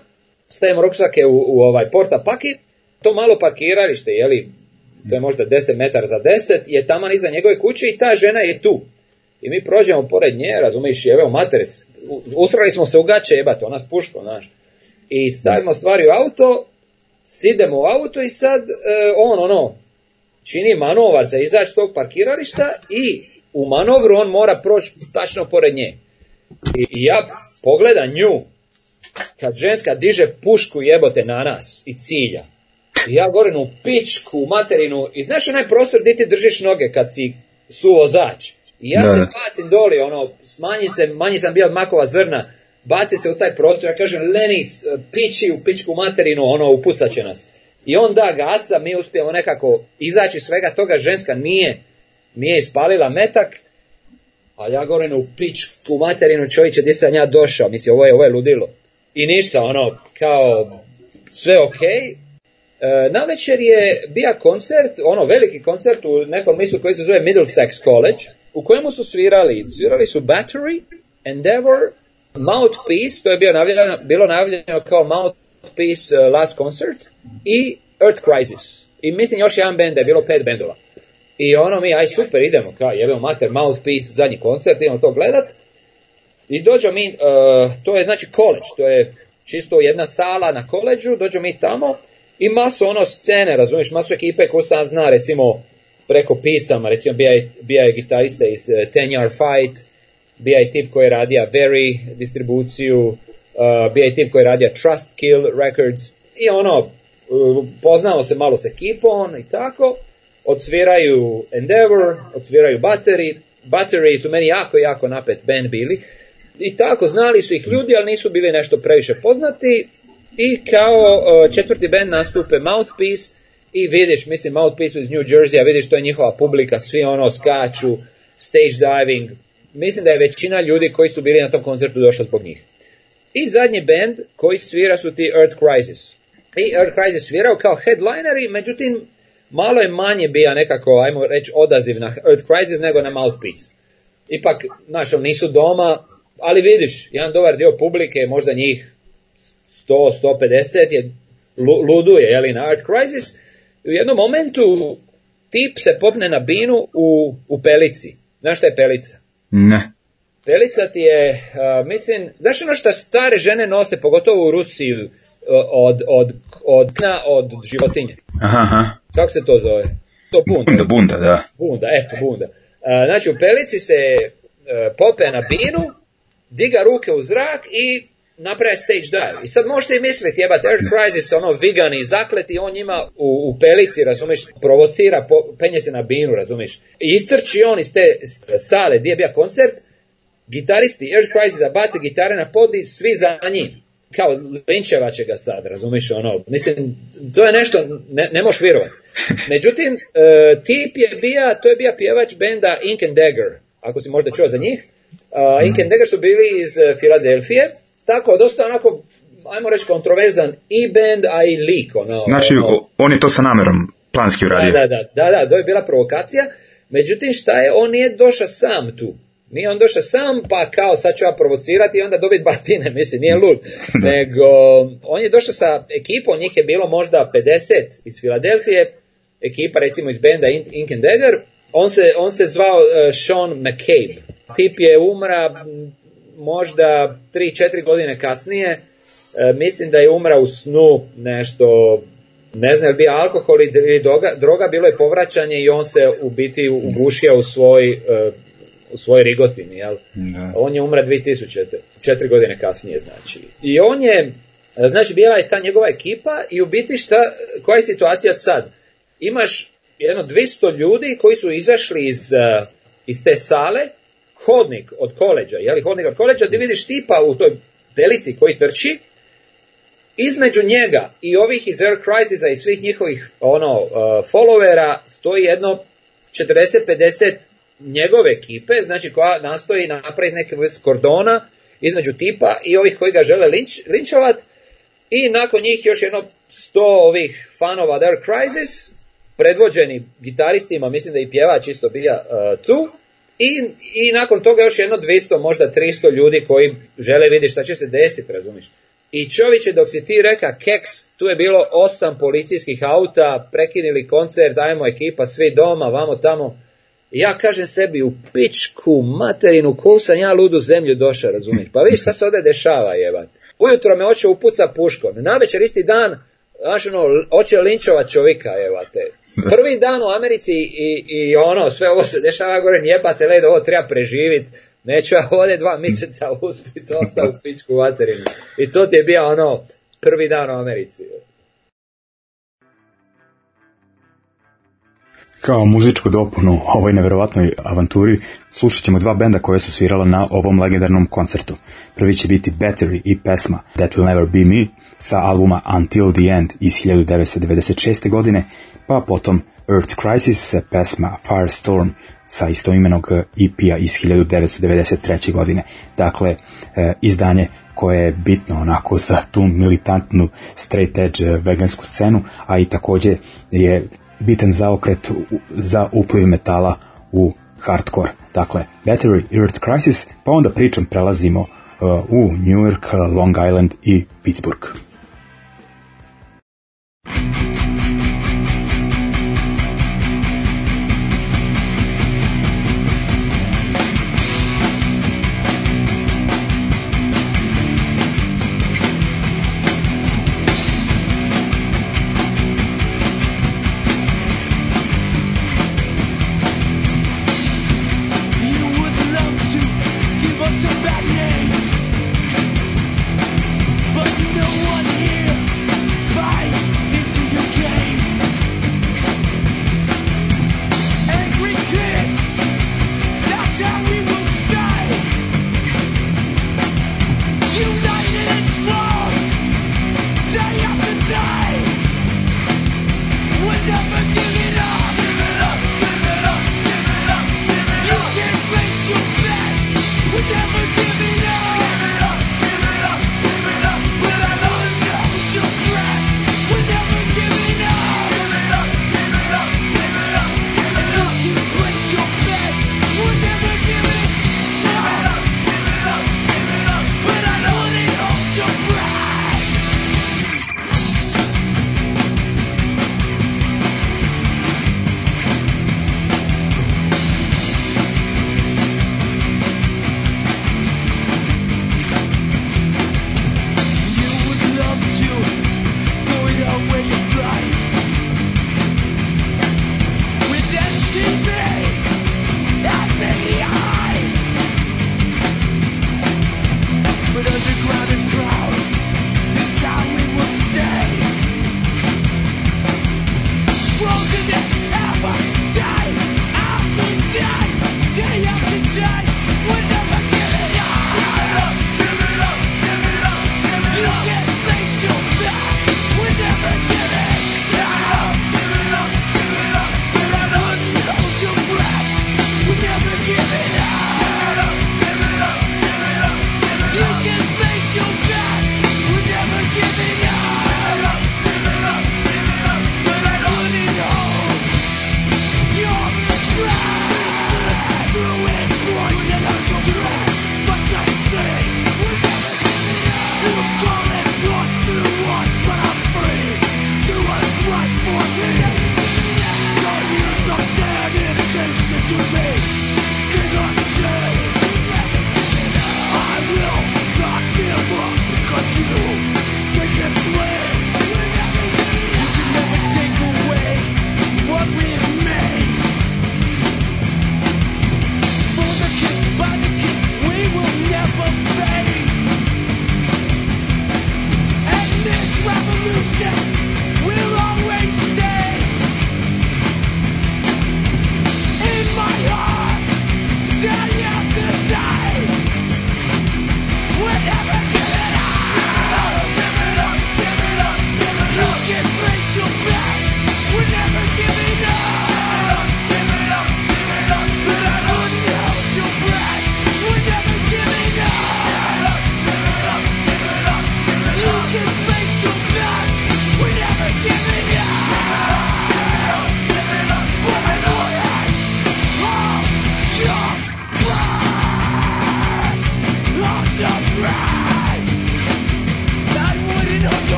stavimo ruksake u, ovaj porta paki, to malo parkiralište, li to je možda 10 metara za 10, je tamo iza njegove kuće i ta žena je tu. I mi prođemo pored nje, razumiješ, jeveo evo materes, usrali smo se u gaće, jebate, ona spuško, znaš. I stavimo stvari u auto, sidemo u auto i sad e, on ono, čini manovar za izaći s tog parkirališta i u manovru on mora proći tačno pored nje. I ja pogledam nju, kad ženska diže pušku jebote na nas i cilja. I ja govorim u pičku, u materinu, i znaš onaj prostor gdje ti držiš noge kad si suvozač. I ja se bacim doli, ono, smanji se, manji sam bio od makova zrna, baci se u taj prostor, ja kažem, Lenis, piči u pičku materinu, ono, upucat će nas. I onda gasa, mi uspijemo nekako izaći svega toga, ženska nije, nije ispalila metak, a ja govorim u pičku materinu čovječe, gdje sam ja došao, mislim, ovo je, ovo je ludilo. I ništa, ono, kao, sve okej, okay. E, na večer je bio koncert, ono veliki koncert u nekom mislu koji se zove Middlesex College, u kojemu su svirali, svirali su Battery, Endeavor, Mouthpiece, to je bio bilo navljeno kao Mouth Peace uh, Last Concert i Earth Crisis. I mislim još jedan band, da je bilo pet bendova. I ono mi, aj super, idemo, kao jebemo mater, Mouthpiece, zadnji koncert, idemo to gledat. I dođo mi, uh, to je znači college, to je čisto jedna sala na koleđu, dođo mi tamo i masu ono scene, razumiješ, maso ekipe ko sam zna, recimo preko pisama, recimo bija je gitarista iz uh, Ten Fight, bija tip koji je radija Very distribuciju, Uh, bio koji je radio Trust Kill Records i ono, eh, poznao se malo s ekipom i tako. Odsviraju Endeavor, odsviraju Battery. Battery su meni jako, jako napet band bili. I tako, znali su ih ljudi, ali nisu bili nešto previše poznati. I kao eh, četvrti band nastupe Mouthpiece i vidiš, mislim, Mouthpiece iz New Jersey, a vidiš to je njihova publika, svi ono skaču, stage diving. Mislim da je većina ljudi koji su bili na tom koncertu došla zbog njih. I zadnji band koji svira su ti Earth Crisis. I Earth Crisis svirao kao headlineri, međutim malo je manje bija nekako, ajmo reći, odaziv na Earth Crisis nego na Mouthpiece. Ipak, znaš, nisu doma, ali vidiš, jedan dobar dio publike, možda njih 100-150 je luduje li na Earth Crisis. U jednom momentu tip se popne na binu u, u pelici. Znaš šta je pelica? Ne. Pelica ti je, mislim, znaš ono što stare žene nose, pogotovo u Rusiji, e, od, od, od, od životinje. Aha. Kako se to zove? To bunda. Bunda, da. Bunda, eto, bunda. znači, u pelici se e, pope na binu, diga ruke u zrak i napravi stage dive. I sad možete i misliti, jebate, Air Crisis, ono, vegani zakleti, on njima u, u pelici, razumiješ, provocira, penje se na binu, razumiješ. I istrči on iz te sale gdje je bio koncert, gitaristi Earth Crisis bace gitare na podi, svi za njim. Kao linčeva će ga sad, razumiš ono. Mislim, to je nešto, ne, ne možeš vjerovati. Međutim, e, tip je bija, to je bija pjevač benda Ink Dagger, ako si možda čuo za njih. Mhm. Ink Dagger su bili iz e, Filadelfije, tako dosta onako ajmo reći kontroverzan i band, a i lik. Ono, znači, on je to sa namjerom planski uradio. Da, da, da, da, da, to je bila provokacija. Međutim, šta je, on nije došao sam tu. Nije on došao sam pa kao sad ću ja provocirati i onda dobiti batine, mislim, nije lud. Nego on je došao sa ekipom, njih je bilo možda 50 iz Filadelfije, ekipa recimo iz benda Ink and Dagger, on se, on se zvao e, Sean McCabe. Tip je umra možda 3-4 godine kasnije, e, mislim da je umra u snu nešto ne znam je bio alkohol ili droga, bilo je povraćanje i on se u biti ugušio u svoj e, u svojoj rigotini, jel? On je umre 2000, četiri godine kasnije, znači. I on je, znači, bila je ta njegova ekipa i u biti šta, koja je situacija sad? Imaš jedno 200 ljudi koji su izašli iz, eh, iz te sale, hodnik od koleđa, jeli hodnik od koleđa, gdje vidiš tipa u toj delici koji trči, između njega i ovih iz Air Crisisa i svih njihovih ono, eh, followera stoji jedno 40-50 njegove ekipe, znači koja nastoji napraviti neke vrste kordona između tipa i ovih koji ga žele linč, linčovat i nakon njih još jedno sto ovih fanova Dark Crisis, predvođeni gitaristima, mislim da i pjevač isto bilja e, tu, i, i nakon toga još jedno 200, možda 300 ljudi koji žele vidjeti šta će se desiti, razumiš? I čovječe, dok si ti reka keks, tu je bilo osam policijskih auta, prekinili koncert, dajmo ekipa, svi doma, vamo tamo ja kažem sebi u pičku materinu ko sam ja ludu zemlju došao razumjeti. Pa vidi šta se ovdje dešava jebat. Ujutro me oče upuca puškom. večer isti dan ono, oče linčova čovjeka jebate. Prvi dan u Americi i, i ono, sve ovo se dešava, ja govorim jebate led, ovo treba preživit, neću ja ovdje dva mjeseca ostao u pičku materinu. I to ti je bio ono, prvi dan u Americi. Kao muzičku dopunu ovoj nevjerovatnoj avanturi slušat ćemo dva benda koje su svirala na ovom legendarnom koncertu. Prvi će biti Battery i pesma That Will Never Be Me sa albuma Until the End iz 1996. godine, pa potom Earth Crisis sa pesma Firestorm sa istoimenog EP-a iz 1993. godine. Dakle, e, izdanje koje je bitno onako za tu militantnu straight edge e, vegansku scenu, a i takođe je bitan zaokret za upliv metala u hardcore. Dakle, Battery Earth Crisis, pa onda pričom prelazimo uh, u New York, Long Island i Pittsburgh.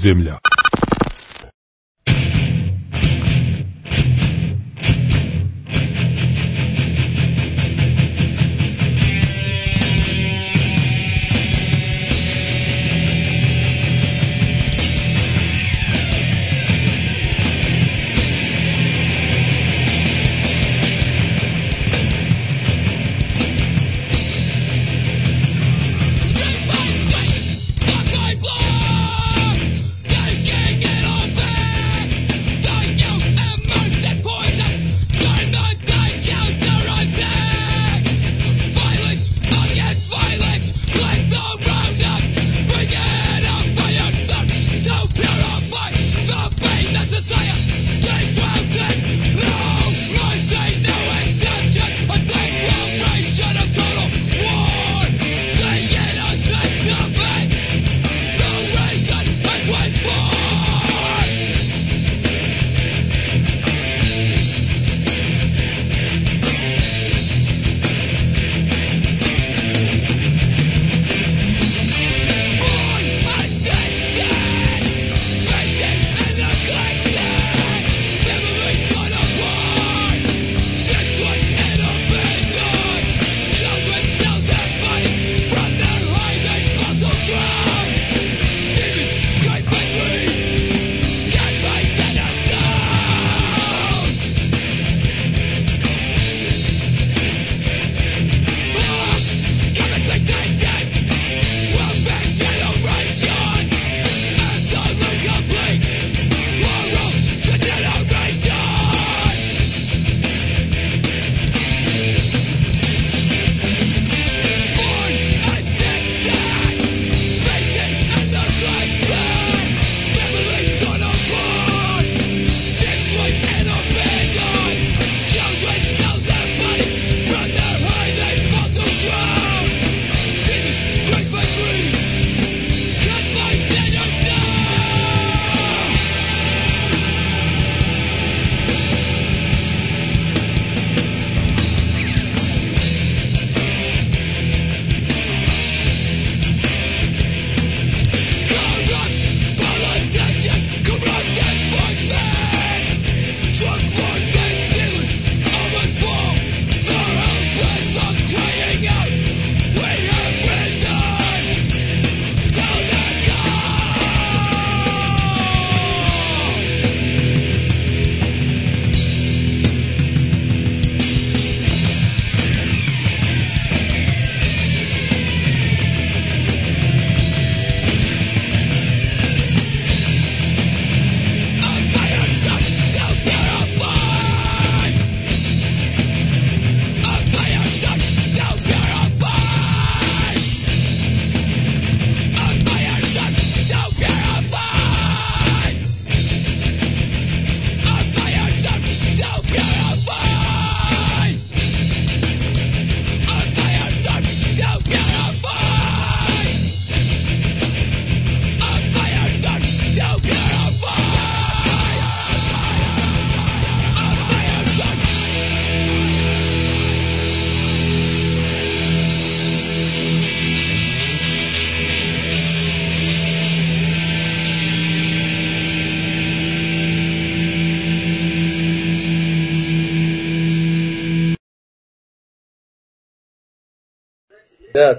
земля.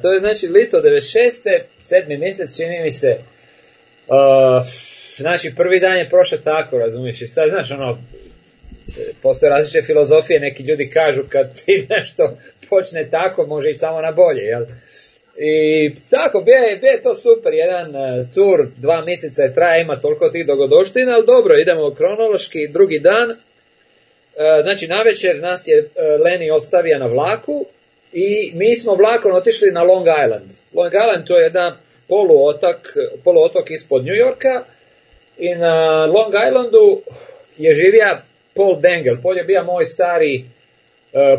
to je znači lito 96. sedmi mjesec, čini mi se, uh, znači prvi dan je prošao tako, razumiješ, i sad, znaš, ono, postoje različite filozofije, neki ljudi kažu kad ti nešto počne tako, može i samo na bolje, jel? I tako, bio je, to super, jedan e, tur, dva mjeseca je traja, ima toliko tih dogodoština, ali dobro, idemo kronološki, drugi dan, uh, znači navečer nas je e, Leni ostavio na vlaku, i mi smo vlakom otišli na Long Island. Long Island to je jedan poluotak, poluotok ispod New Yorka i na Long Islandu je živija Paul Dengel. Paul je bio moj stari e,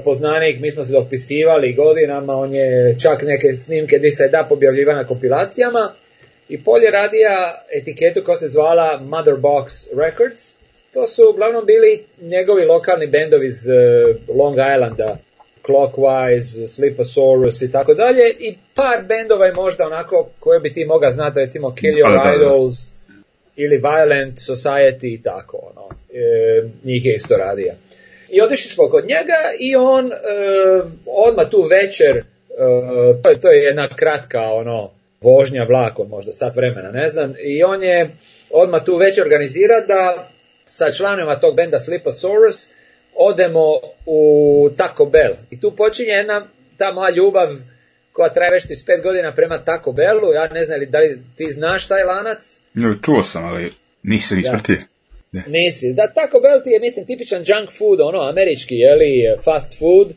poznanik, mi smo se dopisivali godinama, on je čak neke snimke di se da objavljiva na kompilacijama i Paul je radija etiketu koja se zvala Mother Box Records. To su uglavnom bili njegovi lokalni bendovi iz e, Long Islanda Clockwise, Sleeposaurus i tako dalje i par bendova je možda onako koje bi ti mogao znati recimo Kill Your Idols ili Violent Society i tako ono. E, njih je isto radija. I otišli smo kod njega i on e, odmah tu večer, e, to, je, jedna kratka ono vožnja vlakom možda sat vremena ne znam i on je odmah tu večer organizira da sa članovima tog benda Sliposaurus odemo u Taco Bell. I tu počinje jedna ta moja ljubav koja traje već pet godina prema Taco Bellu. Ja ne znam li, da li ti znaš taj lanac? čuo sam, ali nisam ispratio. Nisi. Da, Taco Bell ti je, mislim, tipičan junk food, ono, američki, jeli, fast food,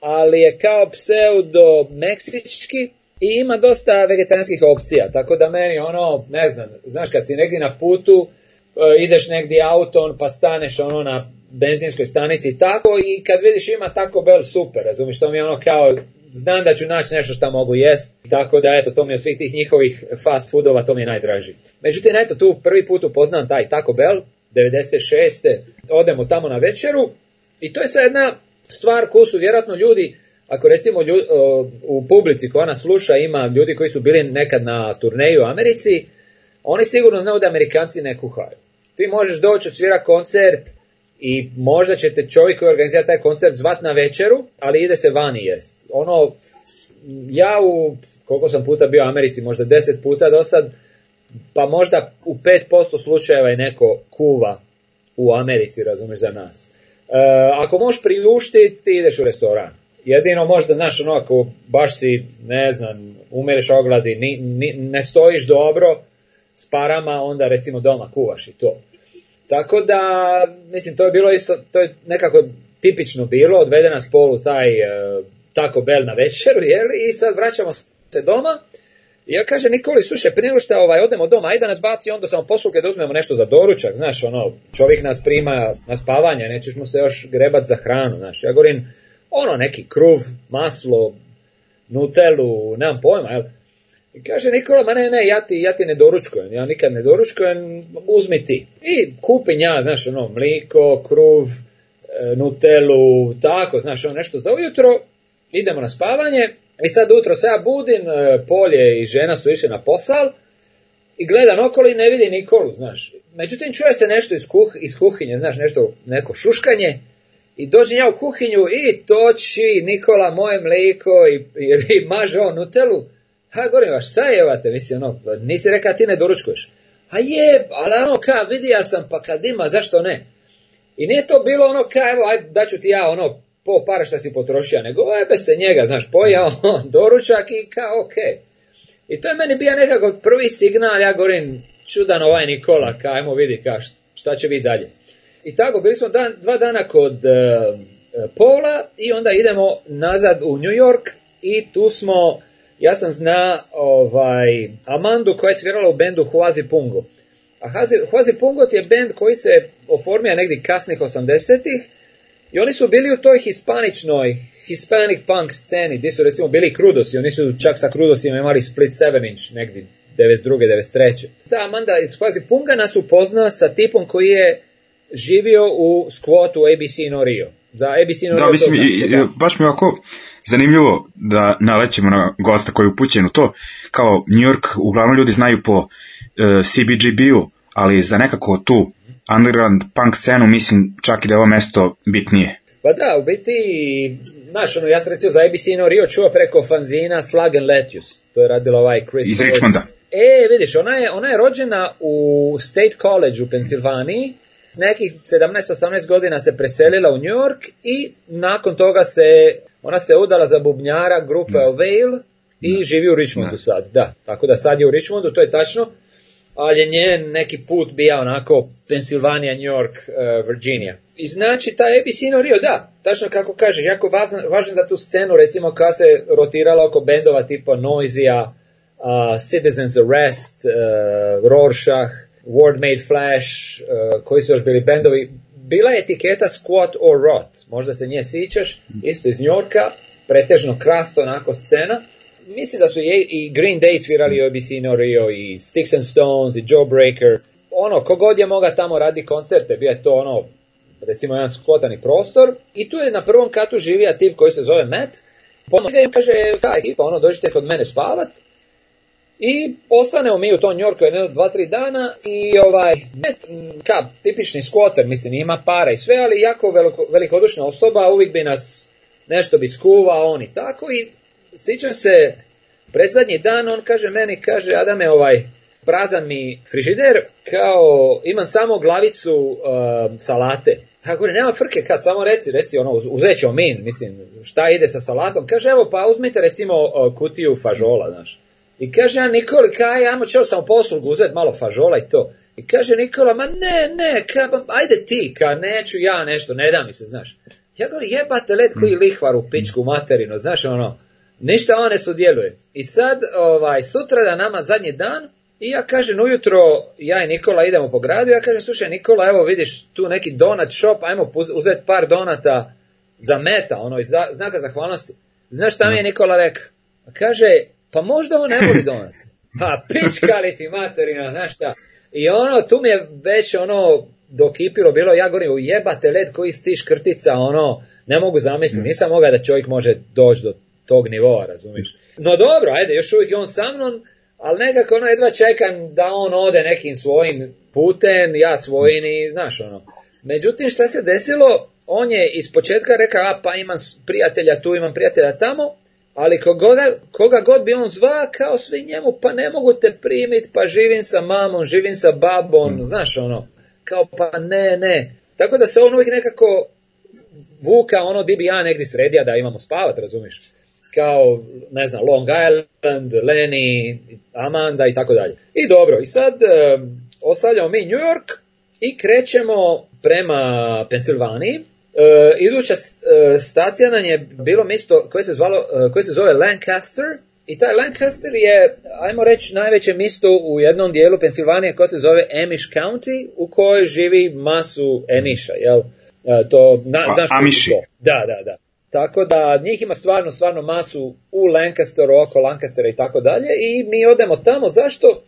ali je kao pseudo-meksički i ima dosta vegetarijanskih opcija, tako da meni, ono, ne znam, znaš, kad si negdje na putu, E, ideš negdje autom, pa staneš ono na benzinskoj stanici tako i kad vidiš ima tako bel super, razumiješ, to mi je ono kao znam da ću naći nešto što mogu jest, tako da eto, to mi je od svih tih njihovih fast foodova, to mi je najdraži. Međutim, eto, tu prvi put upoznam taj Taco Bell, 96. odemo tamo na večeru i to je sad jedna stvar koju su vjerojatno ljudi, ako recimo u publici koja nas sluša ima ljudi koji su bili nekad na turneju u Americi, oni sigurno znaju da Amerikanci ne kuhaju. Ti možeš doći svira koncert i možda će te čovjek koji organizira taj koncert zvat na večeru, ali ide se vani jest. Ono, ja u, koliko sam puta bio u Americi, možda deset puta do sad, pa možda u pet posto slučajeva je neko kuva u Americi, razumiješ, za nas. E, ako možeš priuštiti, ti ideš u restoran. Jedino možda, znaš, ono, ako baš si, ne znam, umireš ogladi, ni, ne stojiš dobro, s parama, onda recimo doma kuvaš i to. Tako da, mislim, to je bilo isto, to je nekako tipično bilo, odvede nas polu taj e, tako bel na večeru, jel i sad vraćamo se doma, ja kaže Nikoli, suše prije nego ovaj, odemo doma, ajde da nas baci onda samo posluke da uzmemo nešto za doručak, znaš, ono, čovjek nas prima na spavanje, nećeš mu se još grebat za hranu, znaš, ja govorim, ono, neki kruv, maslo, nutelu, nemam pojma, jel, i kaže Nikola, ma ne, ne, ja ti, ja ti ne doručkujem, ja nikad ne doručkujem, uzmi ti. I kupi ja, znaš, ono, mliko, kruv, e, nutelu, tako, znaš, ono nešto za ujutro, idemo na spavanje, i sad ujutro se ja budim, e, polje i žena su išli na posal, i gledam okolo i ne vidi Nikolu, znaš. Međutim, čuje se nešto iz, kuh, iz kuhinje, znaš, nešto, neko šuškanje, i dođem ja u kuhinju i toči Nikola moje mliko i, i, i maže on nutelu, Ha, govorim, šta jevate, mislim, ono, nisi rekao ti ne doručkuješ. A je, ali ono, ka, vidi sam, pa kad ima, zašto ne? I nije to bilo ono, ka, evo, aj, daću ti ja, ono, po para šta si potrošio, nego ebe se njega, znaš, pojao ono, doručak i kao, ok. I to je meni bio nekako prvi signal, ja govorim, čudan ovaj Nikola, ka, ajmo vidi, ka, šta će biti dalje. I tako, bili smo dan, dva dana kod e, e, Pola i onda idemo nazad u New York i tu smo ja sam zna ovaj, Amandu koja je svirala u bendu Huazi Pungo. A Huazi Pungot je bend koji se oformio negdje kasnih 80-ih i oni su bili u toj hispaničnoj, hispanic punk sceni, gdje su recimo bili Krudosi, oni su čak sa Krudosima imali split 7 inch negdje, 92. 93. Ta Amanda iz Huazi Punga nas upozna sa tipom koji je živio u skvotu ABC Norio. Za ABC Da, mislim, da. baš mi ovako zanimljivo da nalećemo na gosta koji je upućen u to. Kao New York, uglavnom ljudi znaju po uh, e, CBGB-u, ali za nekako tu underground punk scenu mislim čak i da je ovo mesto bitnije. Pa da, u biti, znaš, ono, ja sam recimo za ABC Rio čuo preko fanzina Slug and Lettuce, to je radila ovaj Chris Iz Richmonda. E, vidiš, ona je, ona je rođena u State College u Pensilvaniji, nekih 17-18 godina se preselila u New York i nakon toga se, ona se udala za bubnjara grupe mm. Ovale i živi u Richmondu sad, da. Tako da sad je u Richmondu, to je tačno, ali je njen neki put bio onako Pennsylvania, New York, eh, Virginia. I znači ta no Rio, da, tačno kako kažeš, jako važno, važno da tu scenu recimo kada se rotirala oko bendova tipa Noisija, uh, eh, Citizens Arrest, uh, Rorschach, World Made Flash, e, koji su još bili bendovi, bila je etiketa Squat or Rot, možda se nje sićeš, isto iz Njorka, pretežno krasto onako scena. Mislim da su i Green Day svirali OBC No Rio, i Sticks and Stones, i Joe Breaker. Ono, kogod je moga tamo radi koncerte, bio je to ono, recimo jedan skvotani prostor. I tu je na prvom katu živija tip koji se zove Matt. im kaže, e, ta ekipa, ono, dođite kod mene spavat. I ostanemo mi u tom Njorku jedno, dva, tri dana i ovaj, kao ka, tipični skvoter, mislim, ima para i sve, ali jako veliko, velikodušna osoba, uvijek bi nas nešto bi skuvao, on i tako i sjećam se, predzadnji dan on kaže meni, kaže, Adame, ovaj, prazan mi frižider, kao, imam samo glavicu salate. A govorim, nema frke, kad samo reci, reci ono, uzet ćemo min, mislim, šta ide sa salatom. Kaže, evo, pa uzmite recimo kutiju fažola, znaš. I kaže, ja Nikola, kaj, ajmo ćeo sam u poslugu uzet malo fažola i to. I kaže Nikola, ma ne, ne, ka, ajde ti, ka, neću ja nešto, ne da mi se, znaš. Ja govorim, jebate led koji hmm. lihvar u pičku materinu, znaš, ono, ništa on ne sudjeluje. I sad, ovaj, sutra da nama zadnji dan, i ja kažem, ujutro, ja i Nikola idemo po gradu, ja kažem, slušaj Nikola, evo vidiš tu neki donat shop, ajmo uzeti par donata za meta, ono, iz znaka zahvalnosti. Znaš šta mi je hmm. Nikola rekao? Kaže, pa možda on ne voli donat. Pa pičkali ti materina, znaš šta. I ono, tu mi je već ono dokipilo bilo, ja govorim, ujebate led koji stiš krtica, ono, ne mogu zamisliti, mm. nisam mogao da čovjek može doći do tog nivoa, razumiješ. No dobro, ajde, još uvijek je on sa mnom, ali nekako ono, jedva čekam da on ode nekim svojim putem, ja svojim i znaš ono. Međutim, šta se desilo, on je iz početka rekao, a pa imam prijatelja tu, imam prijatelja tamo, ali koga god bi on zva, kao svi njemu, pa ne mogu te primiti, pa živim sa mamom, živim sa babom, mm. znaš ono, kao pa ne, ne. Tako da se on uvijek nekako vuka ono di bi ja negdje sredija da imamo spavat, razumiš? Kao, ne znam, Long Island, Lenny, Amanda i tako dalje. I dobro, i sad ostavljamo mi New York i krećemo prema Pensilvaniji Uh, iduća e, stacija nam je bilo mjesto koje se, zvalo, e, koje se zove Lancaster i taj Lancaster je, ajmo reći, najveće mjesto u jednom dijelu Pensilvanije koje se zove Amish County u kojoj živi masu Amisha jel? to, na, pa, Da, da, da. Tako da njih ima stvarno, stvarno masu u Lancasteru, oko Lancastera i tako dalje i mi odemo tamo. Zašto?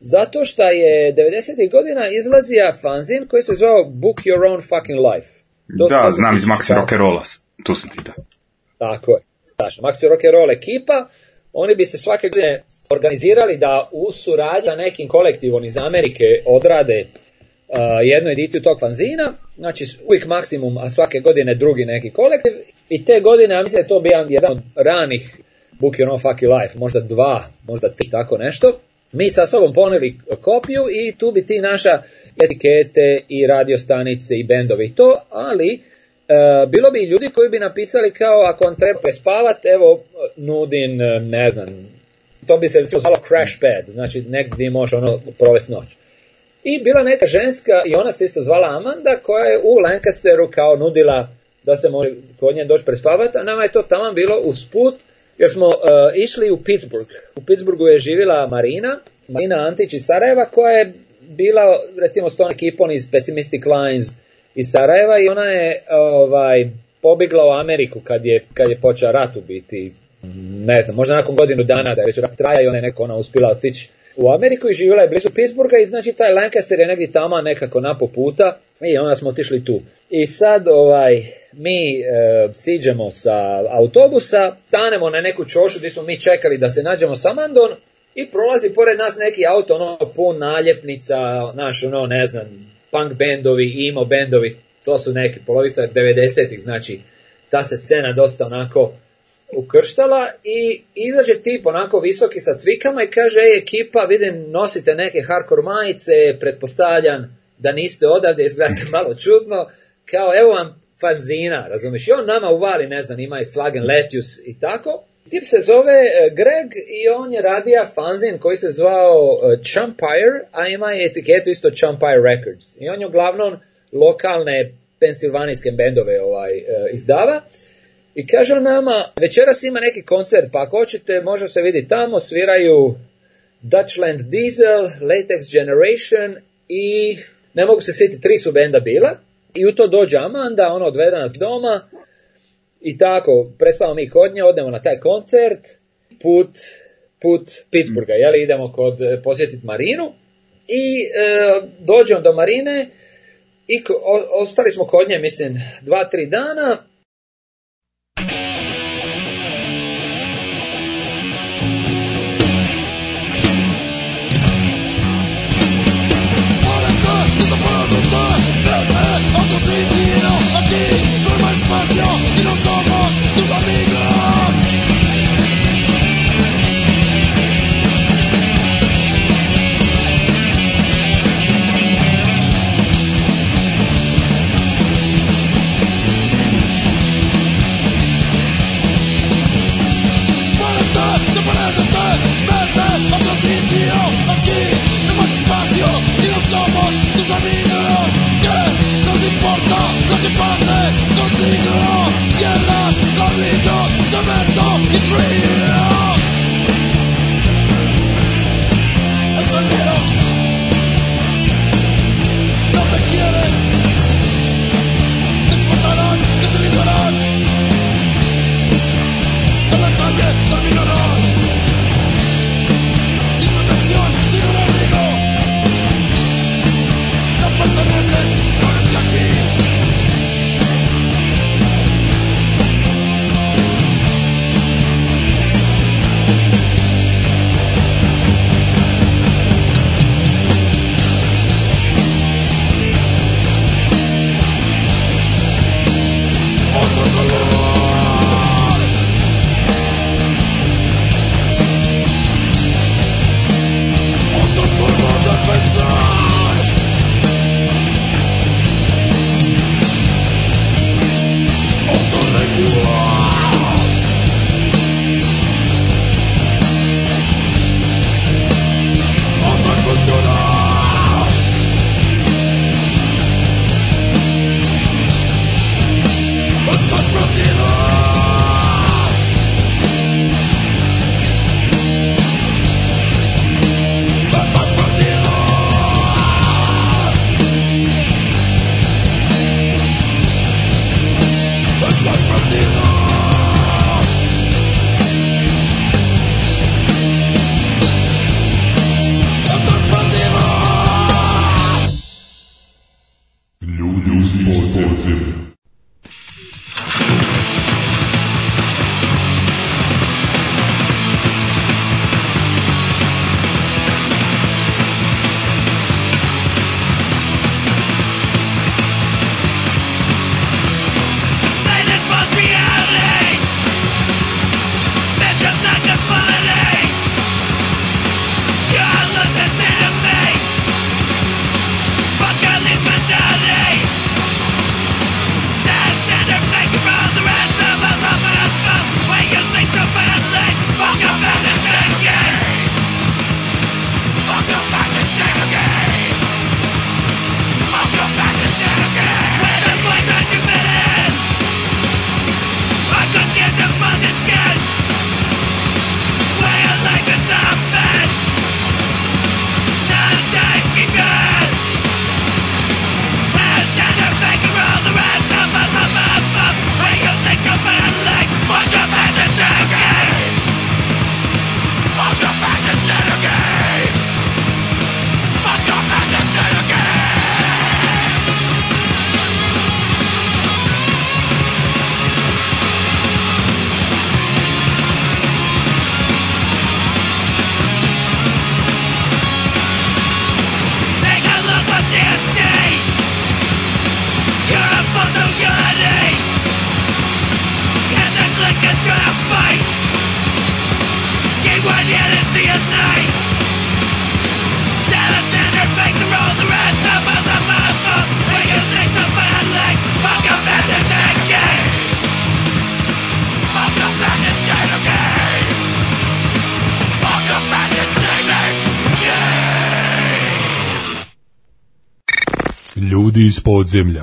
Zato što je 90. godina izlazija fanzin koji se zvao Book Your Own Fucking Life da, znam iz Maxi Rockerola, tu sam ti da. Tako je. Tačno, Maxi Roll ekipa, oni bi se svake godine organizirali da u suradnji sa nekim kolektivom iz Amerike odrade uh, jednu ediciju tog fanzina, znači uvijek maksimum, a svake godine drugi neki kolektiv, i te godine, ja mislim da je to bio jedan od ranih Book Your Own Fucky Life, možda dva, možda tri, tako nešto, mi sa sobom poneli kopiju i tu bi ti naša etikete i radiostanice i bendovi i to, ali e, bilo bi ljudi koji bi napisali kao ako vam treba prespavat, evo nudin, e, ne znam, to bi se zvalo crash pad, znači negdje može ono provesti noć. I bila neka ženska i ona se isto zvala Amanda koja je u Lancasteru kao nudila da se može kod nje doći prespavati, a nama je to tamo bilo usput jer smo e, išli u Pittsburgh. U Pittsburghu je živjela Marina, Marina Antić iz Sarajeva, koja je bila recimo s tom Kipon iz Pessimistic Lines iz Sarajeva i ona je ovaj, pobjegla u Ameriku kad je, kad je počeo rat u biti. Ne znam, možda nakon godinu dana da je već rat traja i ona je neko ona uspjela otići u Ameriku i živjela je blizu Pittsburgha i znači taj Lancaster je negdje tamo nekako napo puta i onda smo otišli tu. I sad ovaj, mi e, siđemo sa autobusa, stanemo na neku čošu gdje smo mi čekali da se nađemo sa Mandon i prolazi pored nas neki auto ono pun naljepnica, naš ono ne znam, punk bendovi, emo bendovi, to su neki polovica 90-ih, znači ta se scena dosta onako ukrštala i izađe tip onako visoki sa cvikama i kaže, ej ekipa, vidim nosite neke hardcore majice, pretpostavljam da niste odavde, izgledate malo čudno, kao evo vam fanzina, razumiješ, i on nama uvali, ne znam, ima i Slagen Letius i tako. Tip se zove e, Greg i on je radija fanzin koji se zvao e, Chumpire, a ima i etiketu isto Chumpire Records. I on je uglavnom lokalne pensilvanijske bendove ovaj, e, izdava i kaže on nama, večeras ima neki koncert, pa ako hoćete, može se vidjeti tamo, sviraju Dutchland Diesel, Latex Generation i ne mogu se sjetiti, tri su benda bila i u to dođe Amanda, ona odvede nas doma i tako, prespavamo mi kod nje, odemo na taj koncert, put, put Pittsburgha, mm. jeli, idemo kod, e, posjetiti Marinu i e, do Marine i ostali smo kod nje, mislim, dva, tri dana Yeah. ljudi iz podzemlja.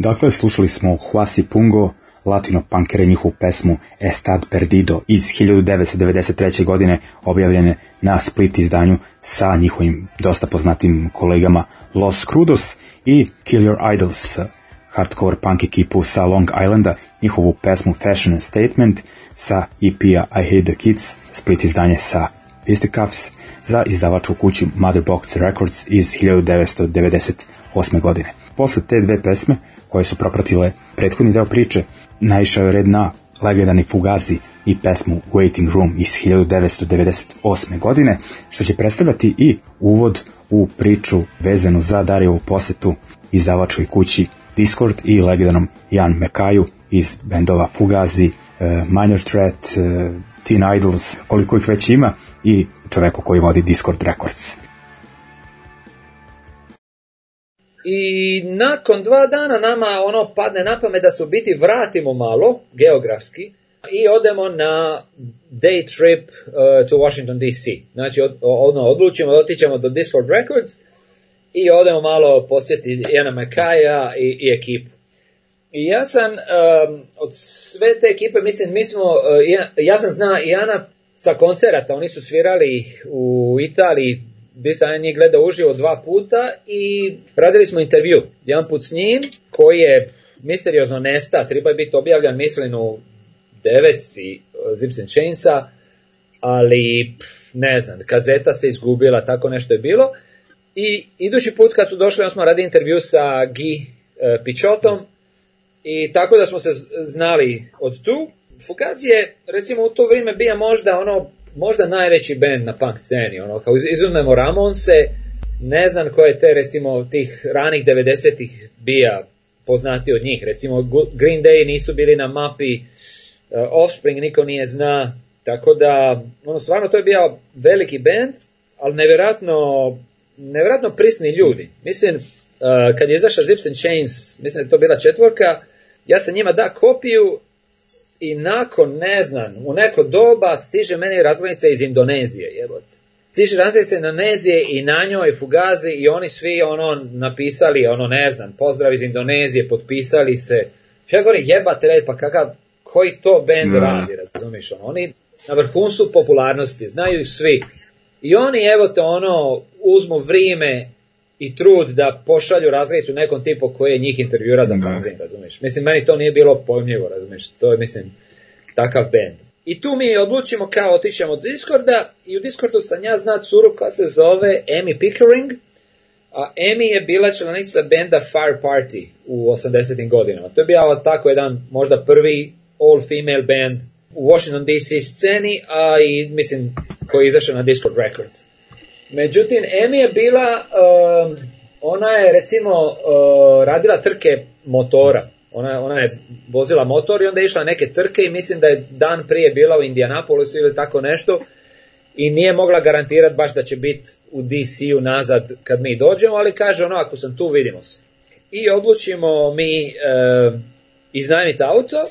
Dakle, slušali smo Huasi Pungo, latino punkere njihovu pesmu Estad Perdido iz 1993. godine objavljene na Split izdanju sa njihovim dosta poznatim kolegama Los Crudos i Kill Your Idols hardcore punk ekipu sa Long Islanda, njihovu pesmu Fashion Statement sa EP-a I Hate the Kids, Split izdanje sa Fisticuffs za izdavaču kući Motherbox Records iz 1998. godine. Posle te dve pesme, koje su propratile prethodni deo priče, naišao je red na legendarni Fugazi i pesmu Waiting Room iz 1998. godine, što će predstavljati i uvod u priču vezanu za Darijevu posetu izdavačkoj kući Discord i legendarnom Jan Mekaju iz bendova Fugazi, e, Minor Threat, e, Teen Idols, koliko ih već ima i čoveku koji vodi Discord Records. I nakon dva dana nama ono padne na pamet da se u biti vratimo malo, geografski, i odemo na day trip uh, to Washington DC. Znači, od, ono, odlučimo, otićemo do Discord Records i odemo malo posjetiti Jana Makaja i, i ekipu. I ja sam um, od sve te ekipe, mislim, mi smo, uh, ja, sam zna Jana sa koncerata, oni su svirali u Italiji Bistan je njih gledao uživo dva puta i radili smo intervju. Jedan put s njim koji je misteriozno nesta, treba je biti objavljan mislim u deveci Zips and Chainsa, ali ne znam, kazeta se izgubila, tako nešto je bilo. I idući put kad su došli, onda smo radili intervju sa Gi e, eh, Pičotom i tako da smo se znali od tu. Fugazi je recimo u to vrijeme bio možda ono možda najveći band na punk sceni, ono, kao izumemo Ramonse, ne znam koje te, recimo, tih ranih 90-ih bija poznati od njih, recimo Green Day nisu bili na mapi, e, Offspring niko nije zna, tako da, ono, stvarno to je bio veliki band, ali nevjerojatno, prisni ljudi. Mislim, e, kad je izašao Zips and Chains, mislim da je to bila četvorka, ja sam njima da kopiju i nakon, ne znam, u neko doba stiže meni razglednica iz Indonezije, jebote. Stiže razglednica iz Indonezije i na njoj Fugazi i oni svi ono napisali, ono ne znam, pozdrav iz Indonezije, potpisali se. Ja govorim, jebate, red, pa kakav, koji to bend radi, razumiješ? Ono, oni na vrhuncu popularnosti, znaju ih svi. I oni, evo te, ono, uzmu vrijeme i trud da pošalju razliku nekom tipu koji je njih intervjura za fanzin, razumiješ? Mislim, meni to nije bilo pojmljivo, razumiješ? To je, mislim, takav band. I tu mi odlučimo kao otićemo od Discorda i u Discordu sam ja zna curu koja se zove Amy Pickering, a Amy je bila članica benda Fire Party u 80. godinama. To je bio tako jedan možda prvi all-female band u Washington DC sceni, a i mislim koji je izašao na Discord Records. Međutim, Emi je bila, um, ona je recimo uh, radila trke motora. Ona, ona je vozila motor i onda je išla neke trke i mislim da je dan prije bila u Indianapolisu ili tako nešto i nije mogla garantirati baš da će biti u DC-u nazad kad mi dođemo, ali kaže ono ako sam tu vidimo se. I odlučimo mi e, uh, iznajmiti auto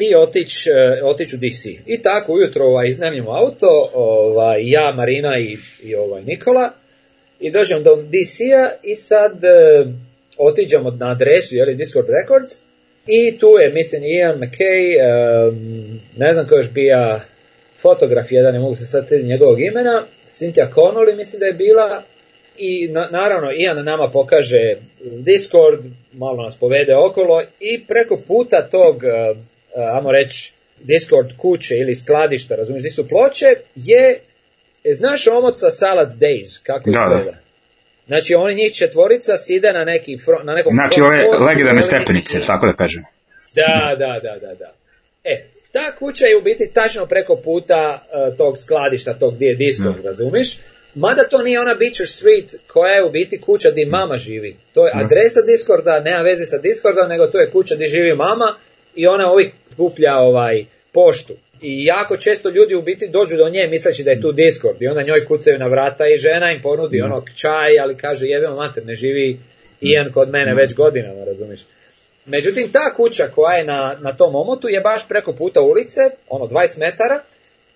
i otići e, otić u DC. I tako ujutro ovaj, iznajmimo auto, ovaj, ja, Marina i, i ovaj, Nikola, i dođem do DC-a i sad e, otiđemo na adresu, jeli, Discord Records, i tu je, mislim, Ian McKay, e, ne znam ko još bija fotograf jedan, ne mogu se sad njegovog imena, Cynthia Connolly mislim da je bila, i na, naravno Ian nama pokaže Discord, malo nas povede okolo i preko puta tog E, ajmo reći, Discord kuće ili skladišta, razumiješ, gdje su ploče, je, e, znaš omoca Salad Days, kako da, izgleda? Znači, oni njih četvorica side na, neki na nekom Znači, ove legendarne stepenice, tako da kažem. Da, da, da, da, da. E, ta kuća je u biti tačno preko puta e, tog skladišta, tog gdje je Discord, razumiješ, razumiš? Mada to nije ona Beecher Street koja je u biti kuća gdje mama živi. To je adresa Discorda, nema veze sa Discordom, nego to je kuća gdje živi mama i ona uvijek kuplja ovaj poštu. I jako često ljudi u biti dođu do nje misleći da je tu Discord i onda njoj kucaju na vrata i žena im ponudi mm. onog čaj, ali kaže jebemo mater, ne živi Ian kod mene mm. već godinama, razumiješ. Međutim, ta kuća koja je na, na tom omotu je baš preko puta ulice, ono 20 metara,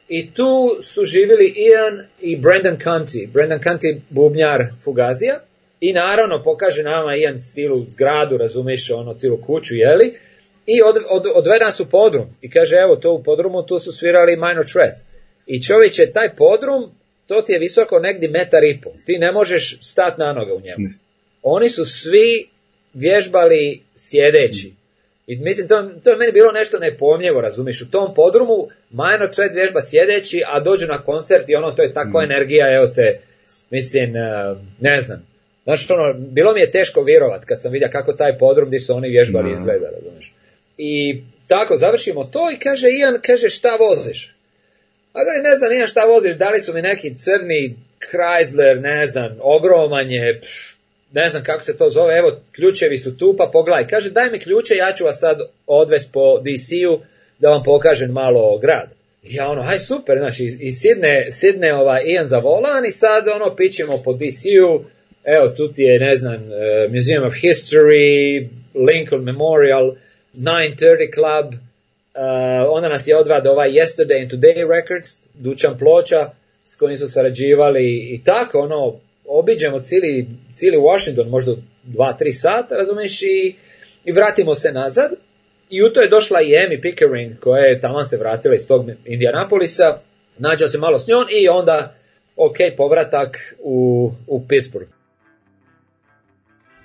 i tu su živjeli Ian i Brandon Cunty. Brandon Cunty bubnjar Fugazija. I naravno pokaže nama Ian silu zgradu, razumiješ ono, cilu kuću, jeli? i od, od, odvedan su podrum i kaže evo to u podrumu tu su svirali Minor Threat i čovječe taj podrum to ti je visoko negdje metar i pol ti ne možeš stati na noge u njemu oni su svi vježbali sjedeći i mislim to, to je meni bilo nešto nepomljivo razumiš u tom podrumu Minor Threat vježba sjedeći a dođu na koncert i ono to je tako mm. energija evo te mislim eh, ne znam Znači, ono, bilo mi je teško vjerovat kad sam vidio kako taj podrum gdje su oni vježbali no. izgleda, i tako, završimo to i kaže Ian, kaže šta voziš? A gori, ne znam Ian šta voziš, li su mi neki crni Chrysler, ne znam, ogromanje, ne znam kako se to zove, evo ključevi su tu pa pogledaj. Kaže daj mi ključe, ja ću vas sad odvesti po DC-u da vam pokažem malo grad. ja ono, aj super, znači i sidne, sidne ova Ian za volan i sad ono pićemo po DC-u, evo tu ti je ne znam eh, Museum of History, Lincoln Memorial, 930 Club, uh, onda nas je odvada ovaj Yesterday and Today Records, Dućan ploča, s kojim su sarađivali i tako, ono, obiđemo cijeli, Washington, možda 2-3 sata, razumiješ, i, vratimo se nazad. I u to je došla i Amy Pickering, koja je tamo se vratila iz tog Indianapolisa, nađao se malo s njom i onda, ok, povratak u, u Pittsburgh.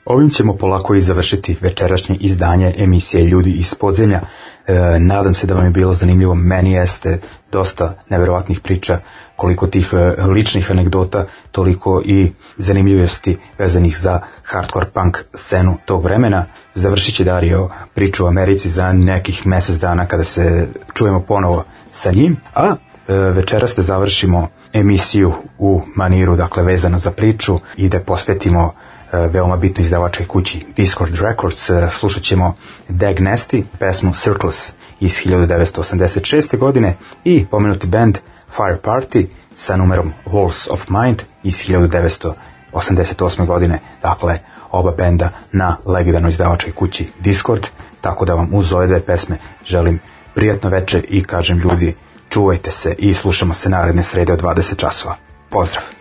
Ovim ćemo polako i završiti večerašnje izdanje emisije Ljudi iz podzemlja. E, nadam se da vam je bilo zanimljivo. Meni jeste dosta neverovatnih priča, koliko tih e, ličnih anegdota, toliko i zanimljivosti vezanih za hardcore punk scenu tog vremena. Završit će Dario priču o Americi za nekih mjesec dana kada se čujemo ponovo sa njim, a e, večeras da završimo emisiju u maniru, dakle vezano za priču i da posvetimo E, veoma bitno izdavačkoj kući Discord Records. E, slušat ćemo Dag Nasty, pesmu Circles iz 1986. godine i pomenuti band Fire Party sa numerom Walls of Mind iz 1988. godine. Dakle, oba benda na legendarnoj izdavačkoj kući Discord, tako da vam uz ove dve pesme želim prijatno večer i kažem ljudi, čuvajte se i slušamo se naredne srede od 20 časova. Pozdrav!